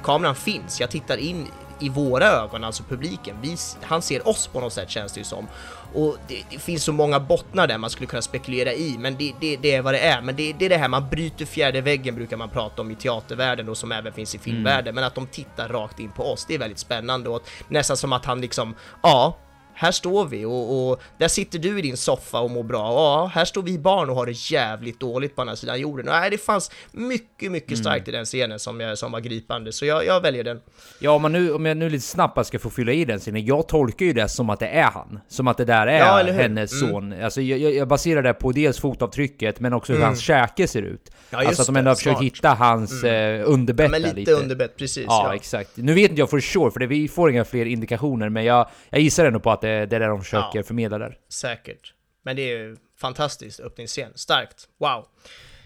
kameran finns, jag tittar in i våra ögon, alltså publiken, vi, han ser oss på något sätt känns det ju som. Och det, det finns så många bottnar där man skulle kunna spekulera i, men det, det, det är vad det är. Men det, är det här, man bryter fjärde väggen brukar man prata om i teatervärlden och som även finns i filmvärlden, men att de tittar rakt in på oss, det är väldigt spännande. Och nästan som att han liksom, ja, här står vi och, och där sitter du i din soffa och mår bra. Ja, här står vi barn och har det jävligt dåligt på andra sidan jorden. Och nej, det fanns mycket, mycket starkt i den scenen som, jag, som var gripande, så jag, jag väljer den. Ja, om, man nu, om jag nu lite snabbt ska få fylla i den scenen. Jag tolkar ju det som att det är han. Som att det där är Ja, hennes Mm. son. Alltså, jag, jag baserar det på dels fotavtrycket, men också hur hans käke ser ut. Ja, alltså att de ändå har försökt hitta hans mm. underbett Ja, men där lite, underbett, precis. Ja, ja. exakt. Nu vet inte jag for sure, för det, vi får inga fler indikationer, men jag, jag gissar ändå på att det, är det de försöker Ja. förmedla där. Säkert. Men det är ju fantastiskt öppningsscen. Starkt. Wow.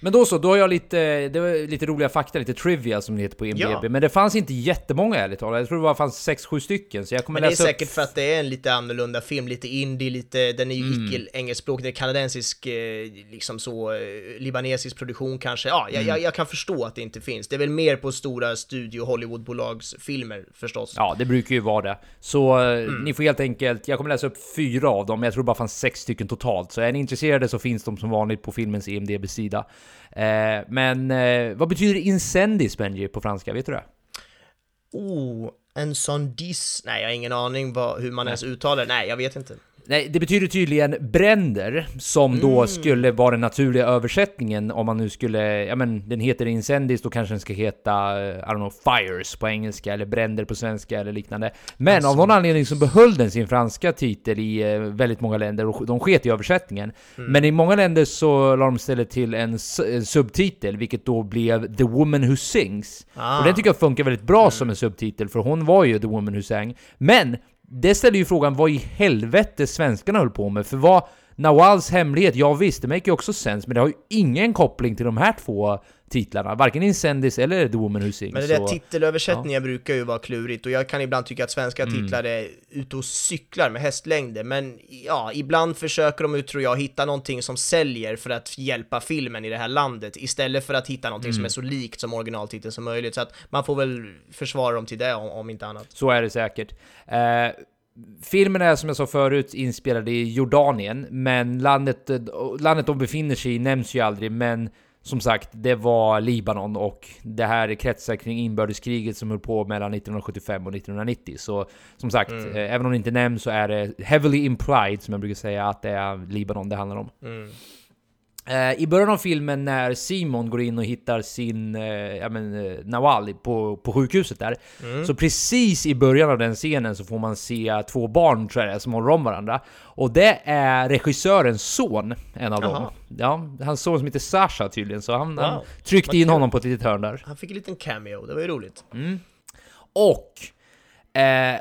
Men då så, då har jag lite, det var lite roliga fakta, lite trivia som det heter på IMDB. Ja. Men det fanns inte jättemånga ärligt talat. Jag tror det bara fanns 6-7 stycken. Så jag kommer Men det är läsa upp säkert för att det är en lite annorlunda film, lite indie, lite, den är ju Mm. icke engelskspråkig, det är kanadensisk, eh, liksom så, eh, libanesisk produktion kanske. Ja, jag, Mm. jag, jag kan förstå att det inte finns. Det är väl mer på stora studio Hollywoodbolags filmer förstås. Ja, det brukar ju vara det. Så eh, Mm. ni får helt enkelt, jag kommer läsa upp fyra av dem, jag tror det bara fanns sex stycken totalt. Så är ni intresserade så finns de som vanligt på filmens IMDB-sida. Eh, men eh, vad betyder incendis, Benji, på franska? Vet du det? Oh, en sån diss... Nej, jag har ingen aning vad, hur man ens uttalar det. Nej, jag vet inte. Nej, det betyder tydligen bränder, som Mm. då skulle vara den naturliga översättningen om man nu skulle, ja men den heter incendis, då kanske den ska heta, eh, I don't know, fires på engelska, eller bränder på svenska eller liknande. Men Alltså. av någon anledning så behöll den sin franska titel i eh, väldigt många länder, och de sket i översättningen. Mm. Men i många länder så la de istället till en, subtitel, vilket då blev The Woman Who Sings. Ah. Och den tycker jag funkar väldigt bra som en subtitel, för hon var ju The Woman Who Sang. Men det ställer ju frågan vad i helvete svenskarna höll på med, för vad Nawals hemlighet, ja visst, det make ju också sens, men det har ju ingen koppling till de här två titlarna, varken Incendis eller The Woman Who Sings. Men det där så- titelöversättningen brukar ju vara klurigt och jag kan ibland tycka att svenska Mm. titlar är ute och cyklar med hästlängder men ja, ibland försöker de tror jag hitta någonting som säljer för att hjälpa filmen i det här landet istället för att hitta någonting Mm. som är så likt som originaltiteln som möjligt så att man får väl försvara dem till det om, om inte annat. Så är det säkert. Eh, filmen är som jag sa förut inspelad i Jordanien, men landet, eh, landet de befinner sig i nämns ju aldrig, men som sagt, det var Libanon och det här kretsar kring inbördeskriget som höll på mellan 1975 och 1990. Så som sagt, Mm. eh, även om det inte nämns så är det heavily implied, som jag brukar säga, att det är Libanon det handlar om. Mm. Eh, I början av filmen när Simon går in och hittar sin eh, ja, men, eh, Nawal på, på sjukhuset där. Mm. Så precis i början av den scenen så får man se två barn tror jag som håller om varandra. Och det är regissörens son, en av Jaha. dem. Ja, hans son som heter Sasha tydligen, så han, han Wow, tryckte vad in honom på ett litet hörn där. Han fick en liten cameo, det var ju roligt. Och... Eh,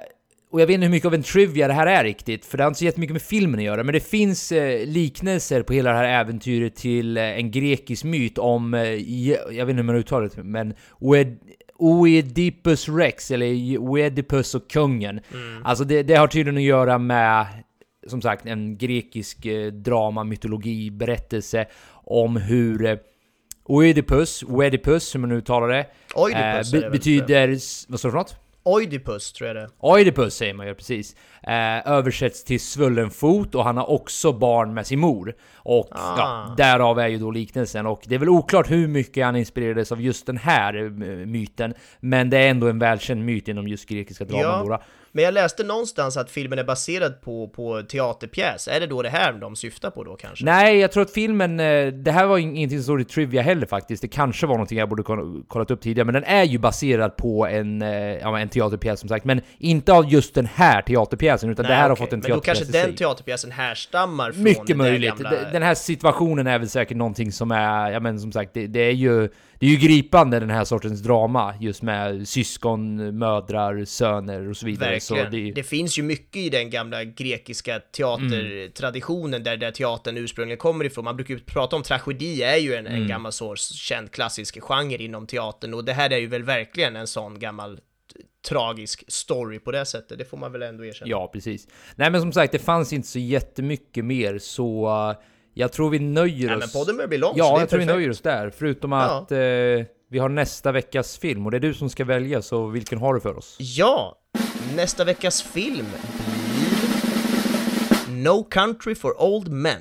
och jag vet inte hur mycket av en trivia det här är riktigt, för det har inte så jättemycket med filmen att göra, men det finns eh, liknelser på hela det här äventyret till eh, en grekisk myt om, eh, jag vet inte hur man uttalar det, men Oed- Oedipus Rex, eller Oedipus och kungen. Alltså det, det har tydligen att göra med, som sagt, en grekisk eh, drama, mytologi, berättelse om hur eh, Oedipus, Oedipus som man nu uttalar det, Oidipus eh, be- betyder... Vad står det för något? Oidipus tror jag det. Oidipus säger man ju precis. Eh, översätts till svullen fot och han har också barn med sin mor. Och Ah. ja, därav är ju då liknelsen. Och det är väl oklart hur mycket han inspirerades av just den här eh, myten. Men det är ändå en välkänd myt inom just grekiska draman Ja. Men jag läste någonstans att filmen är baserad på, på teaterpjäs. Är det då det här de syftar på då kanske? Nej, jag tror att filmen... eh, Det här var ingenting som stod i Trivia heller faktiskt. Det kanske var någonting jag borde kolla- kollat upp tidigare. Men den är ju baserad på en, eh, ja, en teaterpjäs som sagt. Men inte av just den här teaterpjäsen, utan det här har okej. fått en Men då teaterpjäs kanske den teaterpjäsen härstammar från Mycket där möjligt. gamla... Den här situationen är väl säkert någonting som är, ja men som sagt, det, det är ju det är ju gripande den här sortens drama, just med syskon, mödrar, söner och så vidare. Verkligen. Så det, det, finns ju mycket i den gamla grekiska teatertraditionen där, där teatern ursprungligen kommer ifrån. Man brukar ju prata om tragedi är ju en, Mm. en gammal så känd klassisk genre inom teatern och det här är ju väl verkligen en sån gammal tragisk story på det sättet. Det får man väl ändå erkänna. ja, precis. Nej men som sagt, det fanns inte så jättemycket mer, så jag tror vi nöjer Nej, oss... men podden börjar bli lång, Ja, jag tror vi perfekt. nöjer oss där. Förutom Ja. att eh, vi har nästa veckas film, och det är du som ska välja, så vilken har du för oss? Ja, nästa veckas film blir No Country for Old Men.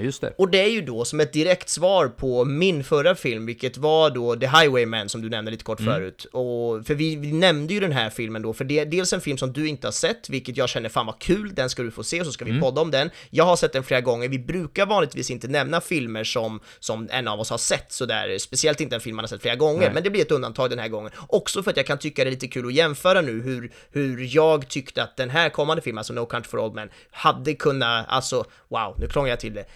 Just det. Och det är ju då som ett direkt svar på min förra film, vilket var då The Highwayman som du nämnde lite kort förut. Och, för vi, vi nämnde ju den här filmen då, för det är dels en film som du inte har sett, vilket jag känner fan vad kul, den ska du få se och så ska vi podda om den. Jag har sett den flera gånger, vi brukar vanligtvis inte nämna filmer som, som en av oss har sett sådär, speciellt inte en film man har sett flera gånger, Nej. men det blir ett undantag den här gången. Också för att jag kan tycka det är lite kul att jämföra nu hur, hur jag tyckte att den här kommande filmen, alltså No Country for Old Men, hade kunnat, alltså wow, nu krånglar jag till det,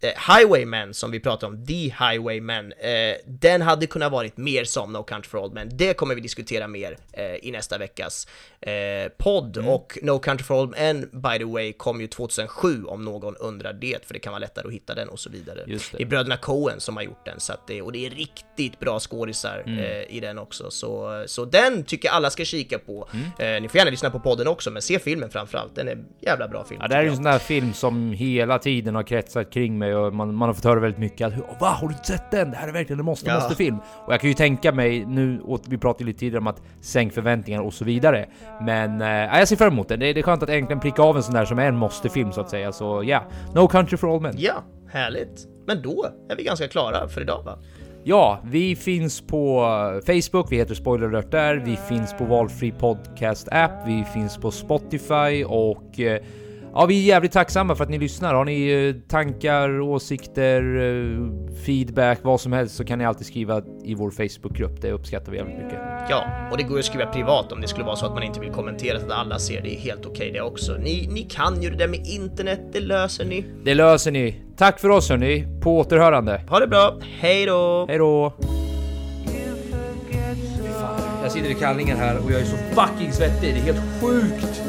eh, Highwaymen som vi pratar om, The Highwaymen, eh, den hade kunnat varit mer som No Country for Old Men. Det kommer vi diskutera mer eh, i nästa veckas eh, podd. Mm. Och No Country for Old Men, by the way, kom ju 2007 om någon undrar det, för det kan vara lättare att hitta den och så vidare. Just det. det är bröderna Coen som har gjort den, så det, och det är riktigt bra skådisar Mm. eh, i den också. Så, så den tycker jag alla ska kika på. Mm. Eh, ni får gärna lyssna på podden också, men se filmen framförallt. Den är jävla bra film. Ja, det här är en sån där film som hela tiden har kretsat kring mig och man, man har fått höra väldigt mycket att Va? Har du inte sett den? Det här är verkligen en måste, Ja. måste film. Och jag kan ju tänka mig nu, och vi pratade lite tidigare om att sänk förväntningar och så vidare. Men eh, ja, jag ser fram emot den. Det, är- det är skönt att äntligen pricka av en sån där som är en måste-film så att säga. Så ja, No Country for All Men. Ja, härligt. Men då är vi ganska klara för idag va? Ja, vi finns på Facebook, vi heter Spoiler Alert där. Vi finns på valfri podcast-app, vi finns på Spotify och eh, ja, vi är jävligt tacksamma för att ni lyssnar. Har ni eh, tankar, åsikter, eh, feedback, vad som helst så kan ni alltid skriva i vår Facebookgrupp. Det uppskattar vi jävligt mycket. Ja, och det går ju att skriva privat om det skulle vara så att man inte vill kommentera så att alla ser det är helt okej det också. Ni, ni kan ju det där med internet, det löser ni. Det löser ni. Tack för oss hörni, på återhörande. Ha det bra, hej då! Hej då! Jag sitter i kallingen här och jag är så fucking svettig, det är helt sjukt!